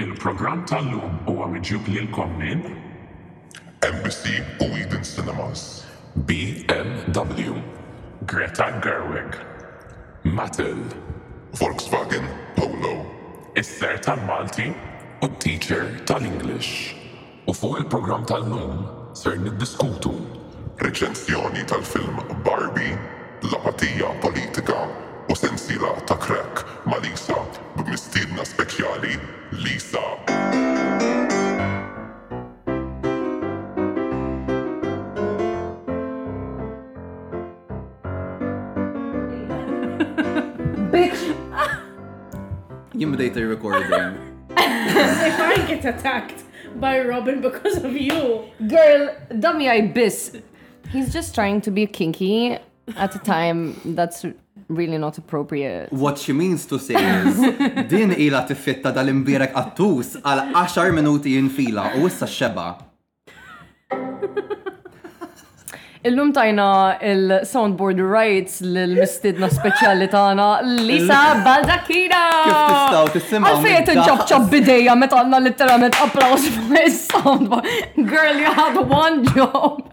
Il-programm tal-lum huwa miġjub lilkom minn. MBC u Eden Cinemas. BMW, Greta Gerwig, Mattel. Volkswagen Polo, is-Ser tal-Malti u t-Teacher tal-English. U fuq il-programm tal-lum ser niddiskutu. Reċensjoni tal-film Barbie, l-apatija politika u sensiela ta' Crack ma' Lisa b'mistiedna speċjali Lisa. Jien bdejt ir-recording. If I get attacked. By Robin because of you. Girl, dam jgħid biss. He's just trying to be kinky at a time that's really not appropriate. What she means to say is, din ila tiffitta dal-imbirek għattus għal 10 minuti jinfila u issa xeba. Illum tajna il-soundboard rights l-mistidna speċjali tagħna Lisa Baldacchina. Kif tistgħu tisimgħu? Għalfejn tinċabċab bidejja meta għandna litteralment applaus fis-soundboard. Girl, you had one job.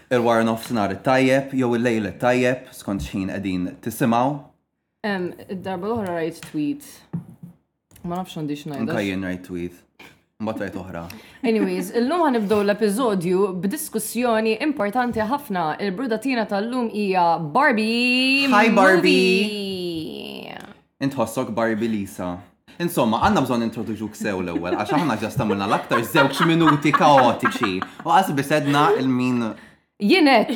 Il-wara nofsinhar it-tajjeb jew il-lejl it-tajjeb skont x'ħin qegħdin tisimgħu. Id-darba l-oħra rajt tweet. Ma nafx għandix ngħid. Anka jien rajt tweet. Mbagħad rajt oħra. Anyways, illum ħanibdew l-episodju b'diskussjoni importanti ħafna. Il-brudatina tal-lum hija Barbie. Hi Barbie. Int tħossok Barbie Lisa. Insomma, għanna bżon introduċuk sew l-ewwel, għax aħna ġast għamilna l-aktar żewġ minuti kaotiċi. U għas bisedna il-min. Jienet!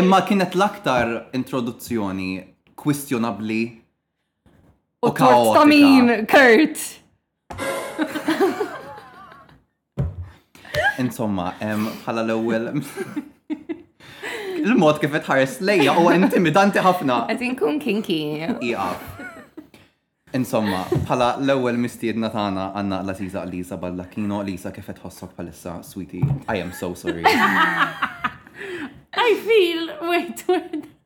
Imma kienet l-aktar introduzzjoni kwistjonabli. U kaotika. Min, Kurt! Insomma, bħala l-ewwel. Il-mod kif itħares lejja huwa intimidanti ħafna. Qed inkun kinki. Iqaf. Insomma, bħala l-ewwel mistiedna tagħna għandna l-Aziza Lisa Ballakino, Lisa kif qed tħossok bħalissa, sweetie. I am so sorry. I feel, wait, wait.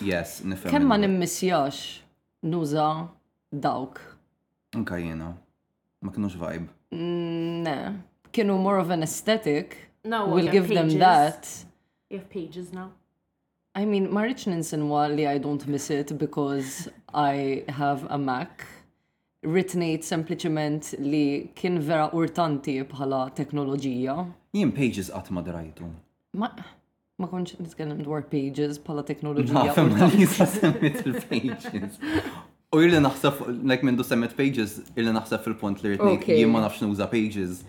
Yes, nifhem. Kemm ma nimmissjax nuża dawk. Anka jiena. Ma kinux vibe. Ne, kienu more of an aesthetic. No, we'll give them that. You have pages now. I mean, ma rridx ninsinwa li I don't miss it because I have a Mac. Ritnejt sempliciment li kien vera urtanti bħala teknoloġija. Jien pages qatt ma drajtu. Ma. Ma konċ nitkellem dwar pages pala teknoloġija. Ma ma jisa semmit il-pages. U jirli naħseb, like minn du semmet pages, jirli naħseb fil-punt li rritni jien ma nafx nuża pages.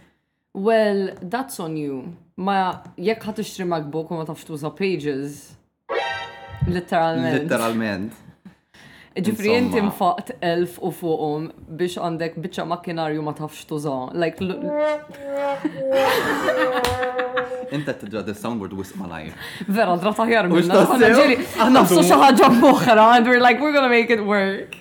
Well, that's on you. Ma jekk ħat ixtri MacBook u ma tafx tuża pages. Literalment. Literalment. Ġifri inti mfaqt elf u fuqhom biex għandek biċċa makkinarju ma tafx tuża. Like Inta tidra the soundboard wis malajr. Vera, dra taħjar minn ġili. Nafsu xi ħaġa moħra and we're like we're gonna make it work.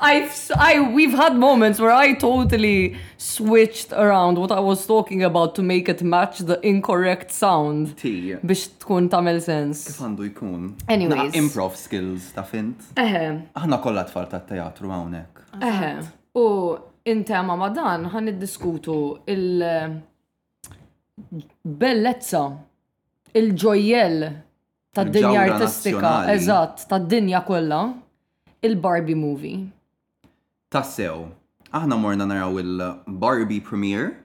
I've I we've had moments where I totally switched around what I was talking about to make it match the incorrect sound. Biex tkun tagħmel sens. Kif għandu jkun? Anyways. Improv skills ta' fint. Eħe. Aħna kollha tfal ta' teatru hawnhekk. Eħe. U intema ma' dan ħan diskutu il- bellezza, il-ġojjel tad-dinja artistika, eżatt, tad-dinja kollha, il-Barbie movie. Tassew. Aħna morna naraw il-Barbie premiere.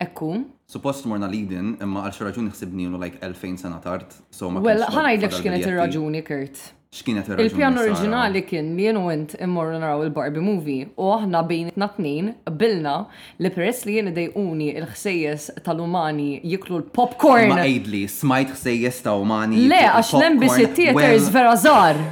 Ekku. Suppost morna l-Eden, imma għal xi raġuni ħsibnielu like 2000 sena tard, so ma Well, ħanajdlek x'kienet ir-raġuni, Kurt. X'kienet ir-raġuni? Il-pjan oriġinali kien li jien u int immorru naraw il-Barbie movie u aħna bejnietna tnejn qbilna li peress li jien idejquni l-ħsejjes tal-umani jiklu l-popcorn. Ma għidli, smajt ħsejjes ta' umani. Le, għax l-ambisittieters vera żgħar.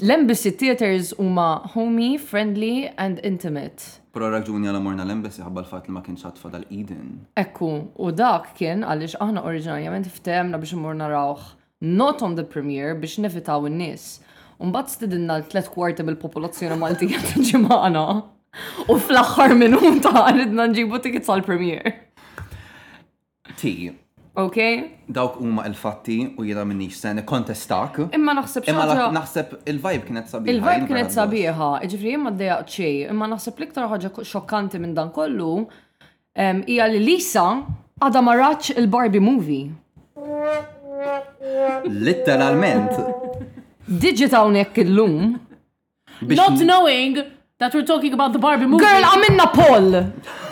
L-Embassy Theatres huma homey, friendly and intimate. Però r-raġuni għala morna l-Embassy ħabba l-fatt li ma kienx għad fadal Eden. Hekk hu, u dak kien għaliex aħna oriġinarjament iftehemna biex immur narawh not on the premiere biex nevitaw in-nies. U mbagħad stidinna l-tliet kwarti mill-popolazzjoni Maltija tiġi magħna u fl-aħħar minuta ridna nġibu tickets għall-premiere. Ti. Ok? Dawk huma l-fatti u jiena minnix se nikkontestak. Imma naħseb Imma xaġa. la- naħseb il-vibe kienet sabiħa. Il-vibe jien kienet vera ndost. sabiħa, ġifri jien ma ddejjaqt xejn, imma naħseb l-iktar ħaġa ko- xokkanti minn dan kollu em, hija li Lisa għadha ma ratx il-Barbie movie. Litteralment. Diġit hawnhekk illum Not knowing that we're talking about the Barbie movie. Girl, għamilna poll!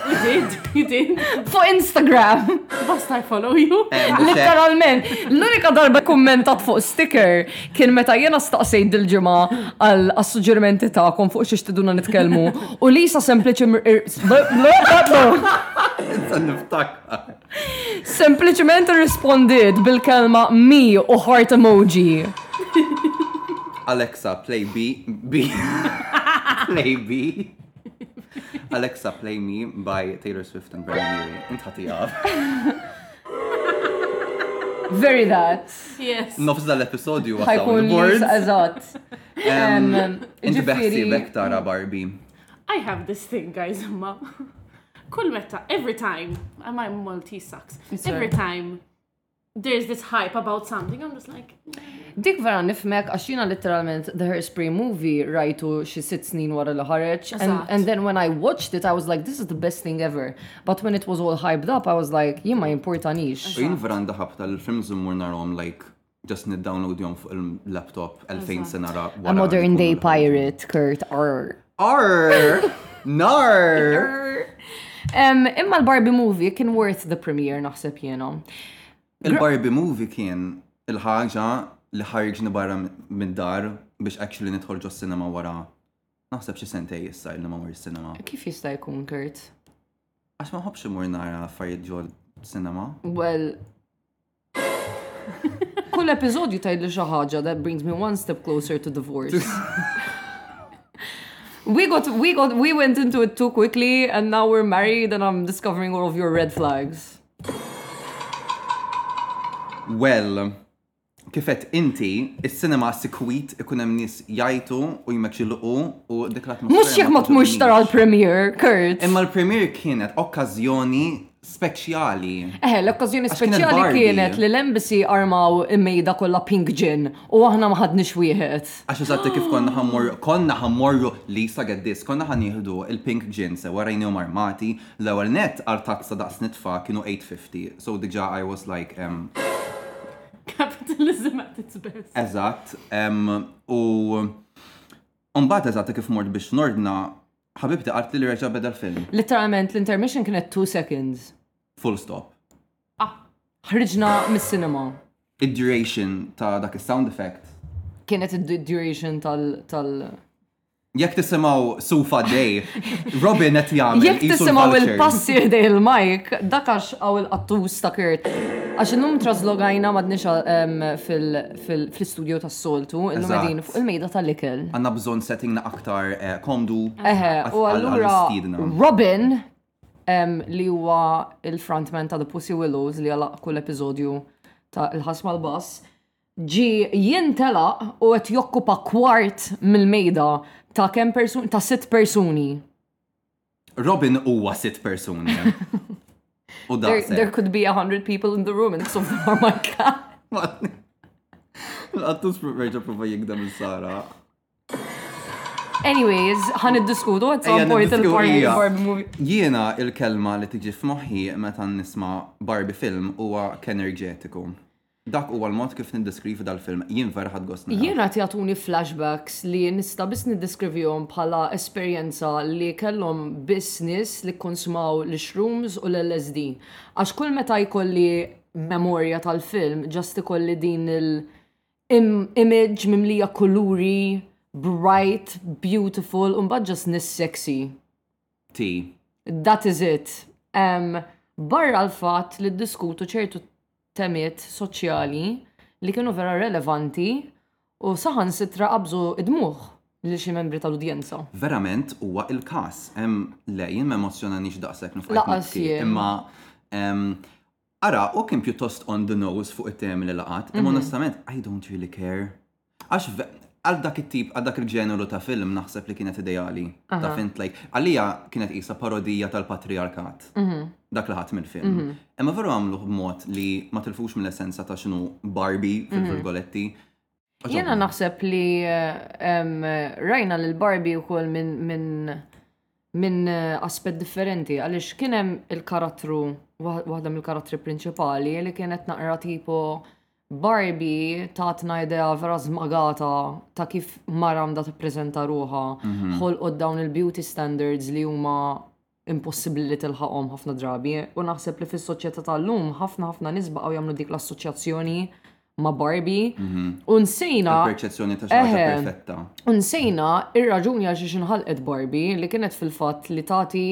Fuq Instagram. Basta I follow you. Eh, Literalment. L-unika darba kommentat fuq sticker kien meta jena staqsejt dil-ġimgħa għal assuġġerimenti tagħkom fuq xiex tiduna nitkellmu u Lisa sempliċi Niftakka. Sempliċement irrispondiet bil-kelma me u heart emoji. Alexa, play B. B. play B. Alexa, play me by Taylor Swift and Brian Mary. Int ħatijaf. Very that. Yes. Nofs dal-episodju għasawni. Ħajkun li eżat. Inti beħsibek tara Barbie. I have this thing, guys, imma. Kull meta, every time, my Maltese sucks, every time there's this hype about something, I'm just like. Dik vera nifmek, għax jina literalment The Hairspray movie rajtu xi sitt snin wara li ħareġ. And, Eżatt. and then when I watched it, I was like, this is the best thing ever. But when it was all hyped up, I was like, jien ma jimportanix. U jien vera ndaħab tal-films immur narhom like Just niddownloadjom fuq il-laptop 2000 sena ra. A modern day pirate, Kurt, arr. Arr! Nar! Imma l-Barbie movie kien worth the premiere naħseb jena. Il-Barbie movie kien il-ħaġa li ħarġni barra minn dar biex actually nidħol ġo cinema wara. Naħseb xi sentej issa li ma mur cinema. Kif jista' jkun Kurt? Għax ma ħobx imur nara affarijiet ġol cinema. Well, Kull episodju tgħidli xi ħaġa that brings me one step closer to divorce. we got we got we went into it too quickly and now we're married and I'm discovering all of your red flags. Well, kifet inti, il-cinema sikwit ikun hemm nies jajtu u jmek xiluqu u dik l-atmosfera. Mhux jekk ma tmux tara l-premier, Kurt. Imma l-premier kienet okkażjoni speċjali. Eħe, l-okkażjoni speċjali kienet li l-embassy armaw il-mejda kollha pink gin u aħna ma ħadniex wieħed. Għax eżatti kif konna ħammur, konna ħammorru Lisa get this, konna ħanieħdu il-pink gin sewwa rajnihom armati, l-ewwel nett għal tazza daqs nitfa' kienu 8.50, so diġà I was like ehm. Capitalism at its best. Eżatt, ehm u mbagħad eżatt kif mort biex nordna Ħabibti qaltli li reġa' beda l-film. Litteralment l-intermission kienet two seconds. Full stop. Ah, ħriġna mis-cinema. Id-duration ta' dak is-sound effect. Kienet id-duration tal- tal- Jekk tisimgħu Sufa Day, Robin qed jagħmel. Jekk qisu tisimgħu l-vultures. il-passi ħdej il-mike, dak għax għaw il-qattus ta' Kurt. Għax illum traslogajna madniex fil- fl-istudju tas-soltu, illum qegħdin fuq il-mejda tal-ikel. Għandna bżonn settingna aktar eh, komdu. Eħe, u allura Robin li huwa il-frontman ta' The Pussy Willows li għalaq kull episodju ta' il-ħasma l-bass, ġi jintela u qed jokkupa kwart mill-mejda ta' kemm persun ta' sitt persuni. Robin huwa sitt persuni. U da. There, there could be a hundred people in the room and some are my cat. Għattus proverġa prova jikda minn Sara. Anyways, ħan id-diskutu għat some point il-Barbie movie. Jiena il-kelma li tiġi f'moħħi meta nisma Barbie film huwa kenerġetiku. Dak huwa l-mod kif niddeskrivi dal-film, jien vera ħadt gost naqrah. Jiena qed jagħtuni flashbacks li nista' biss niddeskrivihom bħala esperjenza li kellhom biss nies li kkunsmaw l-shrooms u l-LSD. Għax kull meta jkolli memorja tal-film just ikolli din il image mimlija kuluri, bright, beautiful u mbagħad just nies sexy. Ti. That is it. Barra l-fatt li ddiskutu ċertu temiet soċjali li kienu vera relevanti u saħansitra qabżu d-dmugħ lil xi membri tal-udjenza. Verament huwa il-każ. Le, jien ma emozzjonanix daqshekk nifqgħet nibki. Lanqas jien. Imma ehm, ara, hu kien pjuttost on the nose fuq it-temi li laqat, imma onestament I don't really care. Għax ve- għal dak it-tip, għal dak il-ġeneru ta' film naħseb li kienet ideali. Aha. Taf int like, għalija kienet qisha parodija tal-patrijarkat. Mhm. Dak li ħadd mill-film. Mhm. Imma veru għamluh b'mod li ma tilfux mill-essenza ta' x'inhu Barbie Mhm. fil-virgoletti. Għax Jena għamlu. naħseb li eh, em, rajna lil Barbie ukoll minn min, min eh, aspett differenti għaliex kien hemm il-karattru wah- waħda mill-karattri prinċipali li kienet naqra tipo Barbie tatna idea vera żmagata ta' kif mara għandha tippreżenta ruħha, mhm. ħolqod dawn il-beauty standards li huma impossibbli li tilħaqhom ħafna drabi u naħseb li fis-soċjetà tal-lum ħafna ħafna nies baqgħu jagħmlu dik l-assoċjazzjoni ma' Barbie mhm. u nsejna perċezzjoni ta' xi perfetta. U nsejna ir-raġuni għal xiex inħalqet Barbie li kienet fil-fatt li tagħti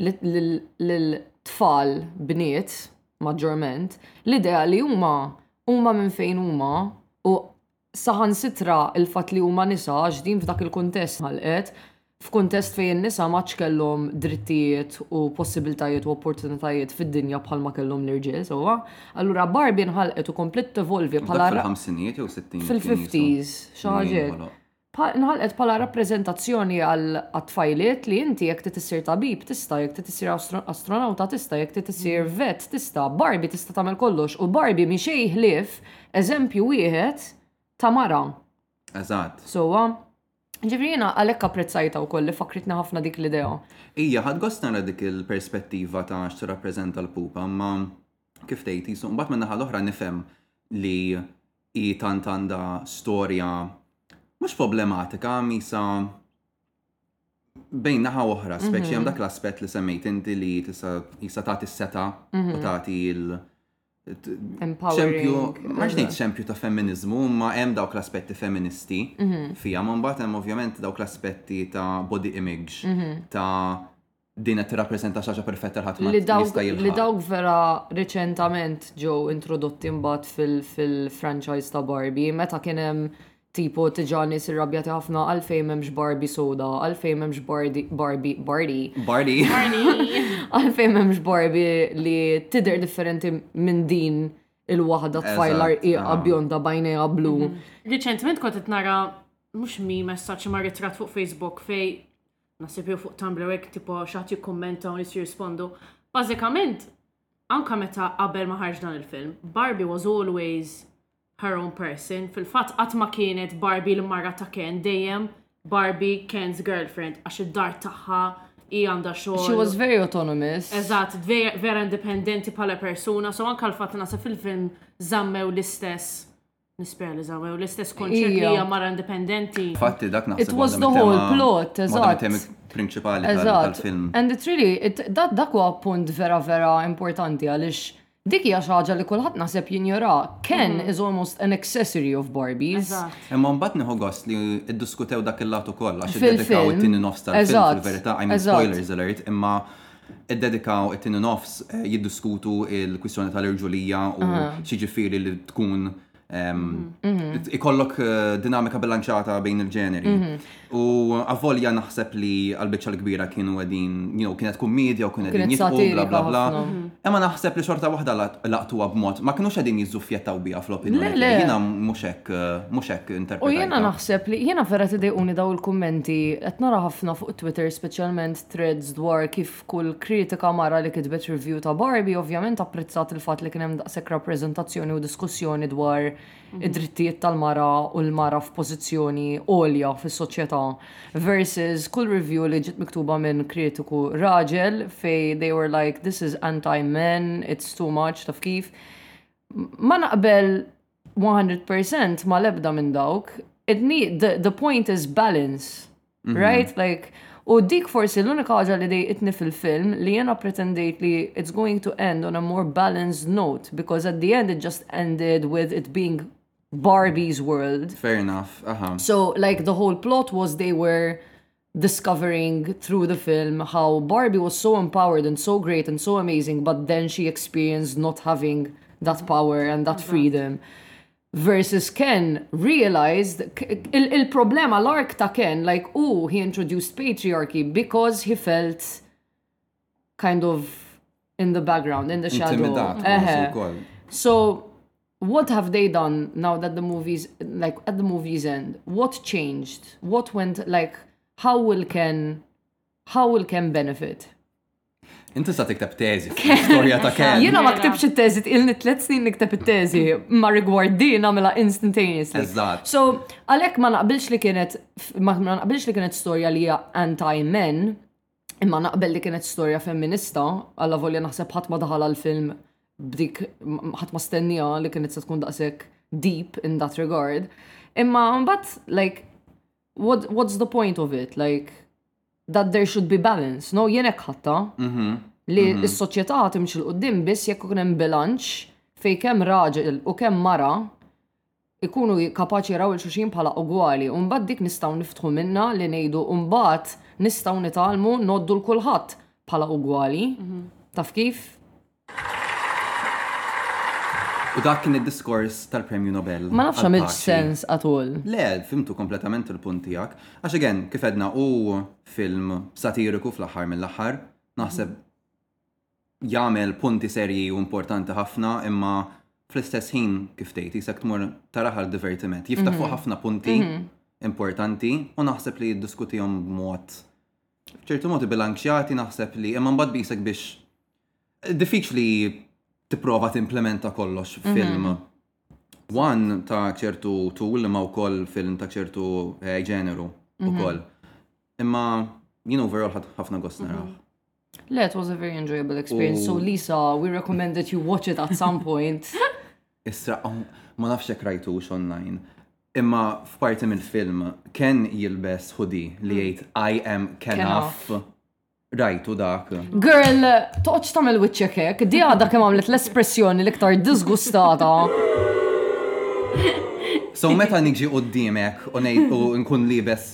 lil tfal bniet maġġorment l-idea li huma huma minn fejn huma u saħan sitra il-fatt li huma nisa għax din f'dak il-kuntest ħalqet f'kuntest fejn in-nisa ma kellhom drittijiet u possibiltajiet u opportunitajiet fid-dinja bħal ma kellhom l-irġiel sewwa. Allura Barbie nħalqet u kompliet tevolvi bħala. Fil-50ijiet jew 60? Fil-50s, xi ħaġa. Nħalqet bħala rappreżentazzjoni għat-tfajliet li inti jekk trid issir tabib tista', jekk trid issir astronawta tista', jekk trid issir vet tista', Barbie tista' tagħmel kollox u Barbie mhi xejn ħlief eżempju wieħed ta' mara. Eżatt. Sewwa? Ġifieri jiena għalhekk apprezzajtha wkoll li fakkritni ħafna dik l-idea. Ija, ħadt gost nara dik il-perspettiva ta' x'tirrappreżenta l-pupa, imma kif tgħid, qisu mbagħad min-naħa l-oħra nifhem li Hi tant għandha storja mhux problematika misa bejn naħa oħra, speċi hemm mhm. dak l-aspett li semmejt inti li tista' jista' tagħti s-seta u mhm. tagħti l- Empowering. Ma ġnejt xempju ta' femminizmu, ma hemm dawk l-aspetti femministi mhm. fija, ma mbagħad hemm ovvjament dawk l-aspetti ta' body image, mhm. ta' Din qed tirrappreżenta xi ħaġa perfetta li ħadd ma jista' jilħaq. Li dawk vera riċentament ġew introdotti mbagħad fil-franchise ta' Barbie meta kien hemm tipo tiġa nies irrabjati ħafna għalfejn m'hemmx Barbie soda, għalfejn m'hemmx Barbie Barbie Barbie. Barbie. Għalfejn m'hemmx Barbie li tidher differenti minn din il-waħda tfajla rqiqa bjonda bajnejha blu. Riċentement kont qed nara mhux mi messaġġ ma' ritratt fuq Facebook fej Nasib jew fuq Tumblr hekk tipo xaħat jikkummenta u nies jirrispondu. Bażikament, anka meta qabel ma ħarġ dan il-film, Barbie was always her own person. Fil-fatt qatt ma kienet Barbie l-marra ta' Ken, dejjem Barbie Ken's girlfriend għax id-dar tagħha hi għandha xogħol. She was very autonomous. Eżatt, ve- vera indipendenti bħala persuna, so anka l-fatt nasa fil-film zammew l-istess Nispera li żammew l-istess konċett li hija mara indipendenti. Fatti dak naħseb. It was the whole plot, eżatt. Temi prinċipali tal-film. And it really, dak huwa punt vera vera importanti għaliex dik hija xi ħaġa li kulħadd naħseb jinjora. Ken is almost an accessory of Barbies. Imma mbagħad nieħu gost li ddiskutew dak il-lat ukoll għax iddedikaw it-tieni nofs tal-film fil-verità, I mean spoilers alert, imma iddedikaw it-tieni nofs jiddiskutu l-kwistjoni tal-irġulija u x'jiġifieri li tkun ikollok dinamika bilanċata bejn il-ġeneri. U avvolja naħseb li għal-biċċa l-kbira kienu qegħdin, jew kienet tkun media u kienu qegħdin jitqu bla bla bla. Imma naħseb li xorta waħda laqtuha b'mod ma kienux qegħdin jiżżuffjettaw biha fl-opinjoni. Jiena mhux hekk mhux hekk interpretajt. U jiena naħseb li jiena vera tidejquni daw il-kummenti qed nara ħafna fuq Twitter speċjalment threads dwar kif kull kritika mara li kitbet review ta' Barbie ovvjament apprezzat il-fatt li kien hemm daqshekk rappreżentazzjoni u diskussjoni dwar id-drittijiet tal-mara u l-mara f'pożizzjoni għolja fis-soċjetà versus kull review li ġiet miktuba minn kritiku raġel fejn they were like this is anti-men, it's too much, taf kif. Ma naqbel 100% ma lebda minn dawk. It need, the, the point is balance, mm -hmm. right? Like, U dik forsi l-unika ħaġa li dejqitni fil-film li jena pretendejt li it's going to end on a more balanced note because at the end it just ended with it being Barbie's world. Fair enough. Uh-huh. So, like, the whole plot was they were discovering through the film how Barbie was so empowered and so great and so amazing, but then she experienced not having that power and that uh-huh. freedom. Versus Ken realized il, il problema l ta' Ken, like, oh, he introduced patriarchy because he felt kind of in the background, in the shadow. So, what have they done now that the movies, like at the movies end? What changed? What went, like, how will can, how will can benefit? Inti sa tikteb teżi storja ta' kemm. Jiena ma ktibx it-teżi, ilni tliet snin nikteb it-teżi ma rigward din nagħmilha instantaneously. Eżatt. So, għalhekk ma naqbilx li kienet ma naqbilx li kienet storja li hija anti-men, Imma naqbel li kienet storja femminista, alla volja naħseb ħadd ma daħal għal-film b'dik ħadd ma stennija li kienet se tkun daqshekk deep in that regard. Imma mbagħad like what, what's the point of it? Like that there should be balance, no? Jien hekk ħatta mhm. li mhm. s-soċjetà timx il qudiem biss jekk ikun hemm bilanċ fej kemm raġel u kemm mara ikunu kapaċi jaraw 'il xulxin bħala ugwali u mbagħad dik nistgħu niftħu minnha li ngħidu mbagħad nistgħu nitgħallmu ngħoddu 'l kulħadd bħala ugwali. Taf kif? U dak kien id-diskors tal-Premju Nobel. Ma nafx għamil sens għatul. Le, fimtu kompletament il-punt tiegħek. Għax again, kif edna u film satiriku fl-aħħar mill-aħħar, naħseb jagħmel punti serji u importanti ħafna imma fl-istess ħin kif tgħid isek tmur taraħ għal divertiment. Jiftaħ mhm. fuq ħafna punti mhm. importanti u naħseb li jiddiskutihom b'mod ċertu mod bilanċjati naħseb li imma mbagħad bisek biex diffiċli tipprova timplementa kollox mhm. film. One ta' ċertu tool ma' wkoll film ta' ċertu eh, ġeneru mhm. wkoll. Imma jien overall ħafna gost mhm. naraw. Le, it was a very enjoyable experience. So, Lisa, we recommend that you watch it at some point. Isra, um, ma nafx jekk rajtux online. Imma f'parti mill-film Ken jilbes hudi li hmm. jgħid I am Kenaf. Rajtu dak. Girl, toċ tamel witċek hekk, di għadha kemm għamlet l-espressjoni l-iktar disgustata. So meta niġi qoddimek u ngħid u nkun libes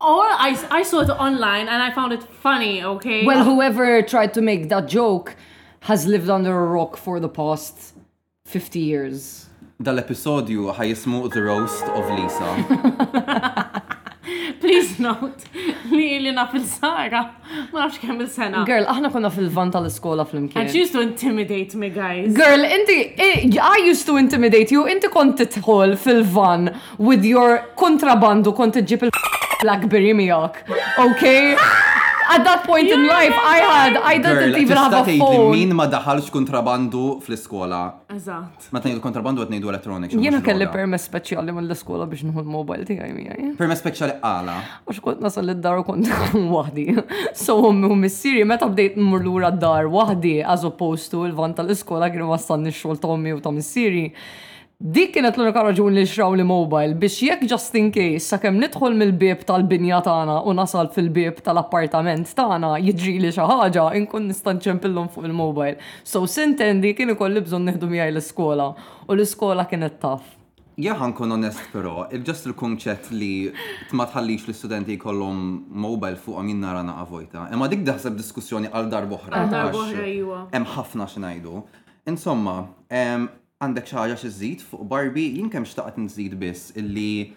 Or I, I saw it online and I found it funny, okay? Well, uh, whoever tried to make that joke has lived under a rock for the past 50 years. Dal-episodju ħajismu The Roast of Lisa. Please note li li na fil-sara. Ma nafx kemm il-sena. Girl, aħna konna fil-van tal-iskola fl-imkien. And she used to intimidate me, guys. Girl, inti, eh, I used to intimidate you, inti kont titħol fil-van with your kontrabandu kont tġib il-blackberry miegħek. Okay? At that point in life, I had, I didn't even have a phone. Min ma daħalx kontrabandu fl-iskola. Eżatt. Meta ngħidu kontrabandu qed ngħidu elettroniċi. Jiena kelli permess speċjali mill-iskola biex nħu l-mobile tiegħi miegħi. Permess speċjali għala. Għax kont nasal id-dar u kont waħdi. So ummi u missieri meta bdejt nmur lura d-dar waħdi as opposed to il-vant tal-iskola kienu wassalni x-xogħol ta' ummi u ta' missieri. Dik kienet l-unika raġun li xraw li mobile biex jekk just in case sakemm nidħol mill-bieb tal-binja tagħna u nasal fil-bieb tal-appartament tagħna jiġri li xi ħaġa inkun nista' nċempillhom fuq il-mobile. So, sintendi, kien ikolli bżonn nieħdu miegħi l-iskola, u l-iskola kienet taf. Jien ħa nkun onest però, il-just il-kunċett li ma tħallix l-istudenti jkollhom mobile fuqhom jien nara naqa' vojta. Imma dik daħseb diskussjoni għal darb'oħra. Għal darb'oħra, iwa. Għax hemm ħafna xi ngħidu. Insomma, għandek xi ħaġa xi żżid fuq Barbie? Jien kemm xtaqt nżid biss illi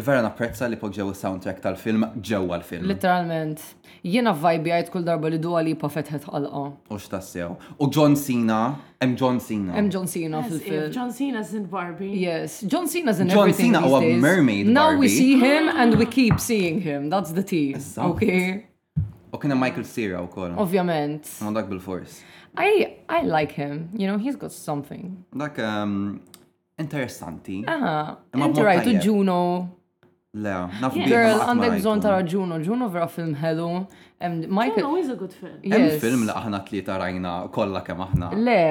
Vera napprezza li poġġew is-soundtrack tal-film ġewwa l-film. Litteralment. Jiena vvajbjajt kull darba li Dua Lipa fetħet ħalqha. U x'tassew. U John Cena, hemm John Cena. Hemm John Cena fil-film. John Cena's in Barbie. Yes, John Cena's in John everything Cena these huwa days. mermaid Barbie. Now we see him and we keep seeing him. That's the tea. Eżatt. Okay? U kien hemm Michael Cera wkoll. Ovvjament. Ma dak bil-fors. I, I like him. You know, he's got something. Dak ehm, Interessanti. Aha, imma inti rajtu Juno. Le, naf Girl, għandek bżon tara Juno, Juno vera film ħelu. Michael. Juno is a good film. Hemm film li aħna tlieta rajna kollha kemm aħna. Le.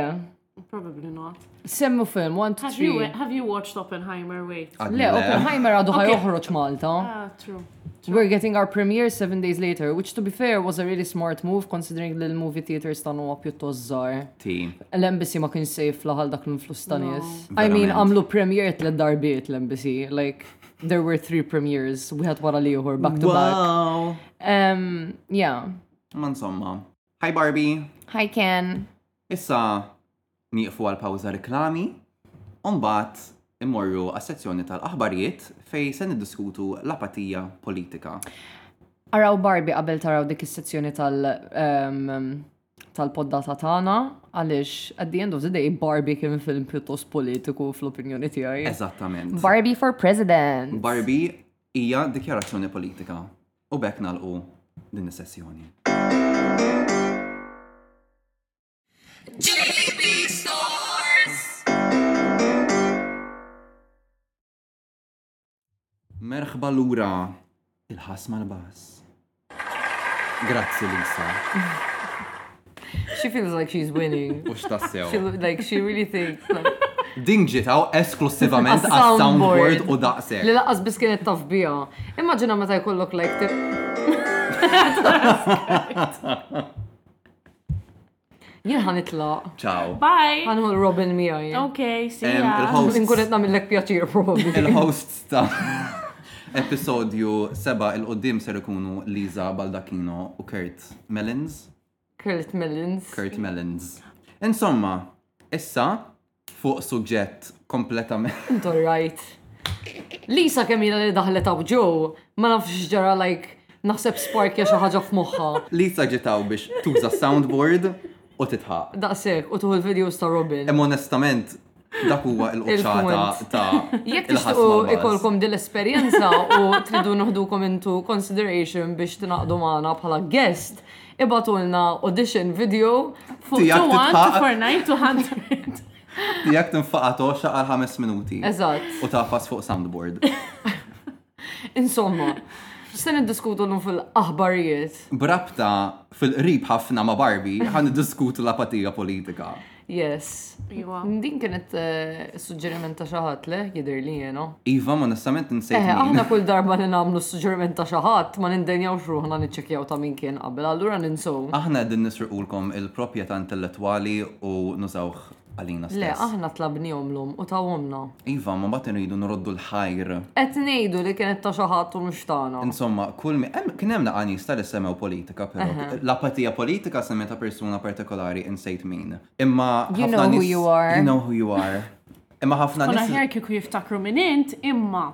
Probably not. Semmu film, one, two, have three. You, have you watched Oppenheimer, wait? Le, Oppenheimer għadu ħaj uħroċ Malta. Ah, true. We're getting our premiere seven days later, which to be fair was a really smart move considering li l-movie theaters tan huwa pjuttost żgħar. Team. L-embassy ma kienx safe fl-ħal dak l-influss ta' nies. I mean, għamlu premiere tliet darbiet l-embassy, like there were three premieres, wieħed wara li ieħor back to back. Wow. Um, yeah. Ma insomma. Hi Barbie. Hi Ken. Issa, Nieqfu għal pawża riklami u mbagħad immorru għas-sezzjoni tal-aħbarijiet fejn se niddiskutu l-apatija politika. Araw Barbie qabel taraw dik is-sezzjoni tal tal-poddata tagħna għaliex at the end of the day Barbie kien film pjuttost politiku fl-opinjoni tiegħi. Eżattament. Barbie for President. Barbie hija dikjarazzjoni politika u bekk nagħlqu din is-sessjoni. Merħba lura il-ħass mal-bass. Grazzi Lisa. She feels like she's winning. U x'tassew. She, like, she really thinks. Like, Din ġitaw esklusivament għas soundboard u daqsek. Li laqas bis kienet taf bija. Immaġina meta jkollok like Jien ħan itlaq. Ciao. Bye. Ħanħol Robin miegħi. Ok, see ya. Il-host. Nkun qed nagħmillek pjaċir probabli. Il-host ta' episodju 7 il-qoddim ser ikunu Liza Baldacchino u Kurt Melins. Kurt Melins. Kurt Melins. Insomma, issa fuq suġġett kompletament. Int alright. Lisa kemm jina li daħlet up ġew, ma nafx ġara like naħseb spark ja xi ħaġa f'moħħa. Lisa ġitaw biex tuża soundboard u titħaq. Daqshekk u tuħu l-videos ta' Robin. Imma onestament dak huwa l-quċċata ta' Jekk tixtiequ ikolkom din l-esperjenza u tridu noħdukom into consideration biex tingħaqdu magħna bħala guest, Ibgħatulna audition video fuq Tiegħek Joanne titħaqaq. for 9 to 100. Tiegħek tinfaqa' toxa għal ħames minuti. Eżatt. U tafas fuq soundboard. Insomma, x'se niddiskutu llum fil-aħbarijiet? Brabta fil-qrib ħafna ma' Barbie ħan diskutu l-apatija politika. Yes. Iwa. Din kienet eh, suġġeriment ta' xi ħadd le jidher li jena. Iva, ma onestament nsejt. Eh, aħna kull darba li nagħmlu suġġeriment ta' xi ħadd ma nindenjawx ruħna niċċekkjaw ta' min kien qabel, allura ninsow. Aħna qegħdin nisriqulkom il-proprjetà intellettwali u nużawh għalina stess. Le, aħna tlabnihomlhom u tawhomna. Iva, imma mbagħad inridu nroddu l-ħajr. Qed ngħidu li kienet ta' xi ħadd u mhux tagħna. Insomma, kull mi- hemm- kien hemm naqra nies ta' li semmew politika, però. Eħe. L-apatija politika semmietha persuna partikolari, insejt min. Imma You ħafna know who nies- you are. You know who you are. Imma ħafna Tkun nies- aħjar kieku jiftakru min int, imma.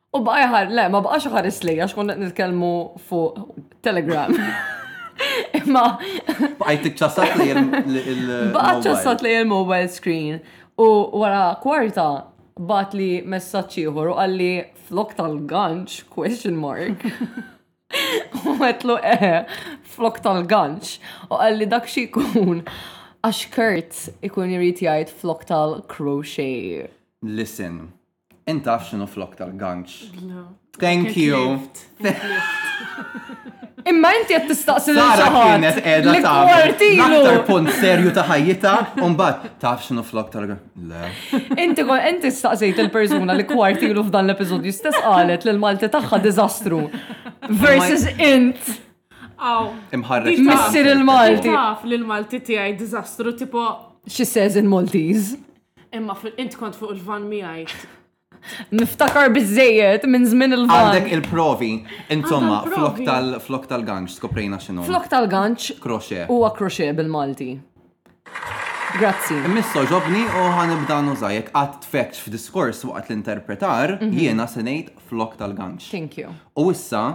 U baqa jħar, le, ma baqax ħares lejja, xkun qed nitkellmu fuq Telegram. Imma. Baqajt ċassat li il. Baqa ċassat li il-mobile screen. U wara kwarta bat li messaċċiħor u għalli flok tal-ganċ, question mark. U għetlu eħe, eh, flok tal-ganċ. U għalli dak xikun, għax Kurt ikun jirrit jgħid flok tal-crochet. Listen, Int taf x'inhu flok tal-ganċ. Thank you. Imma inti qed tistaqsi lil xi ħadd. Li kwartilu. Aktar punt serju ta' ħajjita, u mbagħad taf x'inhu flok tal-ganċ. Le. Inti kon inti staqsejt il-persuna li kwartilu f'dan l-episodju stess qalet li l-Malti tagħha diżastru. Versus int. Aw. Imħarreġ. Missir il-Malti. Taf li l-Malti tiegħi diżastru tipo. She says in Maltese. Imma int kont fuq il-van miegħi. Niftakar bizzejed minn żmien il-van. Għandek il-provi, insomma, flok tal-ganċ, skoprejna xinu. Flok tal-ganċ. Kroxe. Huwa kroxe bil-Malti. Grazzi. Misso ġobni u ħanibda nużajek għat tfekċ f'diskors waqt l-interpretar mhm. jiena se ngħid flok tal-ganċ. Thank you. U issa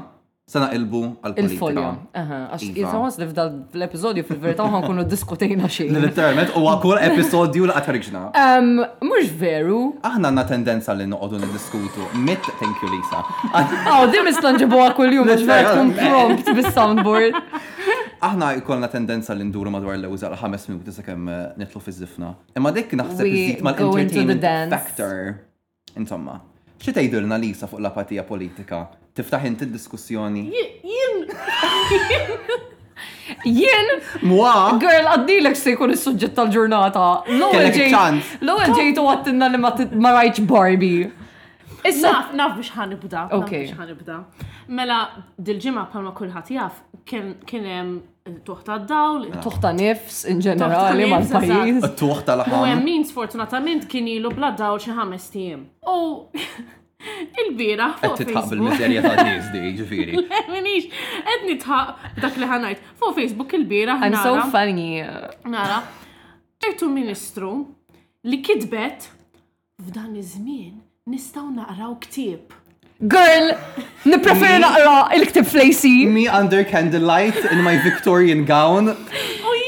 Se naqilbu għal-politika. Il-folja, eħe, għax Iva. jizzamas li f'dal l-episodju fil-verita għan kunu diskutejna xejn. Literalment, u għakul episodju li għatħarġna. Mux veru. Aħna għanna tendenza li noqodu nidiskutu. Mit, thank you, Lisa. Għaw, di mistanġibu għakul jum, għax vera tkun prompt bis-soundboard. Aħna jkollna tendenza li nduru madwar l-ewwel għal ħames minuti sakemm eh, nitlu fiż-żifna. Imma dik naħseb We iżid go into the mal-entertainment dance. factor. Insomma, xi tgħidilna Lisa fuq l-apatija politika? Tiftaħ inti d-diskussjoni? Jien! Jien! Mwa! Girl, għaddilek se jkun is-suġġett tal-ġurnata. L-ewwel ġejtu għattinna li ma rajtx Barbie. Issa naf naf biex ħanibda. Ok. Biex ħanibda. Mela, dil-ġimgħa bħalma kulħadd jaf kien hemm Il-tuħ ta' dawl, il-tuħ ta' nifs in ġenerali mal-pajjiż. Il-tuħ ta' laħam. U min sfortunatament kien ilu bla dawl xi ħames tiem. U il-bira. Qed titħaq bil-miżerja ta' nies di, ġifieri. Minix, qed nitħaq dak li ħanajt. Fuq Facebook il-bira. I'm so funny. Nara, ċertu ministru li kitbet F'dan iż-żmien nistgħu naqraw ktieb. Girl, nippreferi naqra il-ktib fl-AC. Me under candlelight in my Victorian gown.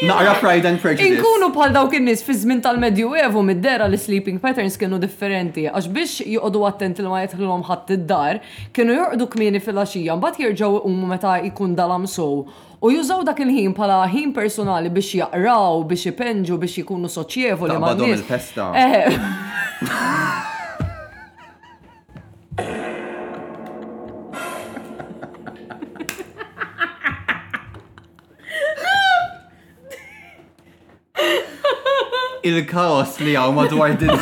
Naqra Pride and Prejudice. Inkunu bħal dawk in-nies fi żmien tal-Medju Evu mid-dera li sleeping patterns kienu differenti għax biex joqogħdu attenti li ma jidħlilhom ħadd id-dar, kienu jorqdu kmieni filgħaxija mbagħad jerġgħu jqumu meta jkun dalam sew U jużaw dak il-ħin bħala ħin persunali biex jaqraw, biex ipenġu, biex jikunu soċjevoli ma' Taqbadhom nies. il-festa. Eħe. Il-kaos li għaw madwar din.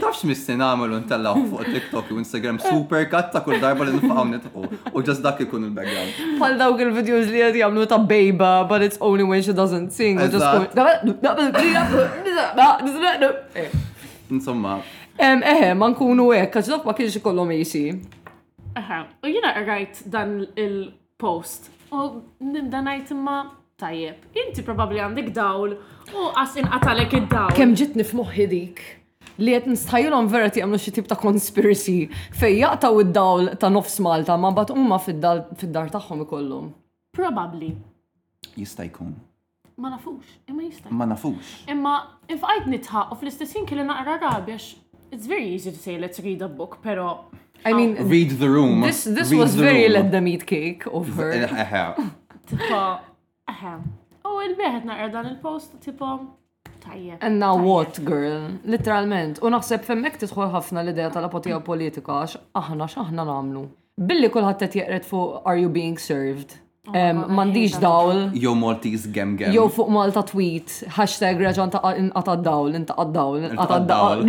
Tafx missin għamil un tellaw fuq TikTok u Instagram super kat ta' kull darba li nifqaw nitqu. U ġas dak ikun il-background. Pal dawk il-videos li għed jamlu ta' bejba, but it's only when she doesn't sing. Insomma. Eħe, ma nkunu għek, għax ma kienx ikollom AC. Eħe, u jina rajt dan il- post. U nibda ngħid imma tajjeb, inti probabbli għandek dawl u qas inqatalek id-dawl. Kemm ġitni f'moħħi dik li qed nistħajilhom vera jagħmlu xi tip ta' conspiracy fejn jaqtaw id-dawl ta' nofs Malta ma mbagħad huma fid-dar tagħhom ikollhom. Probabbli. Jista' jkun. Ma nafux, imma jista'. Ma nafux. Imma infqajt nitħaq u fl-istess ħin kelli naqra rabi għax it's very easy to say let's read a book, pero I mean, read the room. This, this was very let them eat cake of her. Tipo, eħe. U il-beħet naqra dan il-post, tipo, tajjeb. And now what, girl? Literalment. U naħseb femmek tidħol ħafna l-idea tal-apotija politika, aħna x'aħna namlu. Billi kulħadd qed jeqred fuq Are you being served? Oh em, M'għandix dawl. Jew Maltese gem gem. Jew fuq Malta tweet, hashtag reġa' ntaqa' inqata' dawl, intaqa' dawl, inqata' dawl.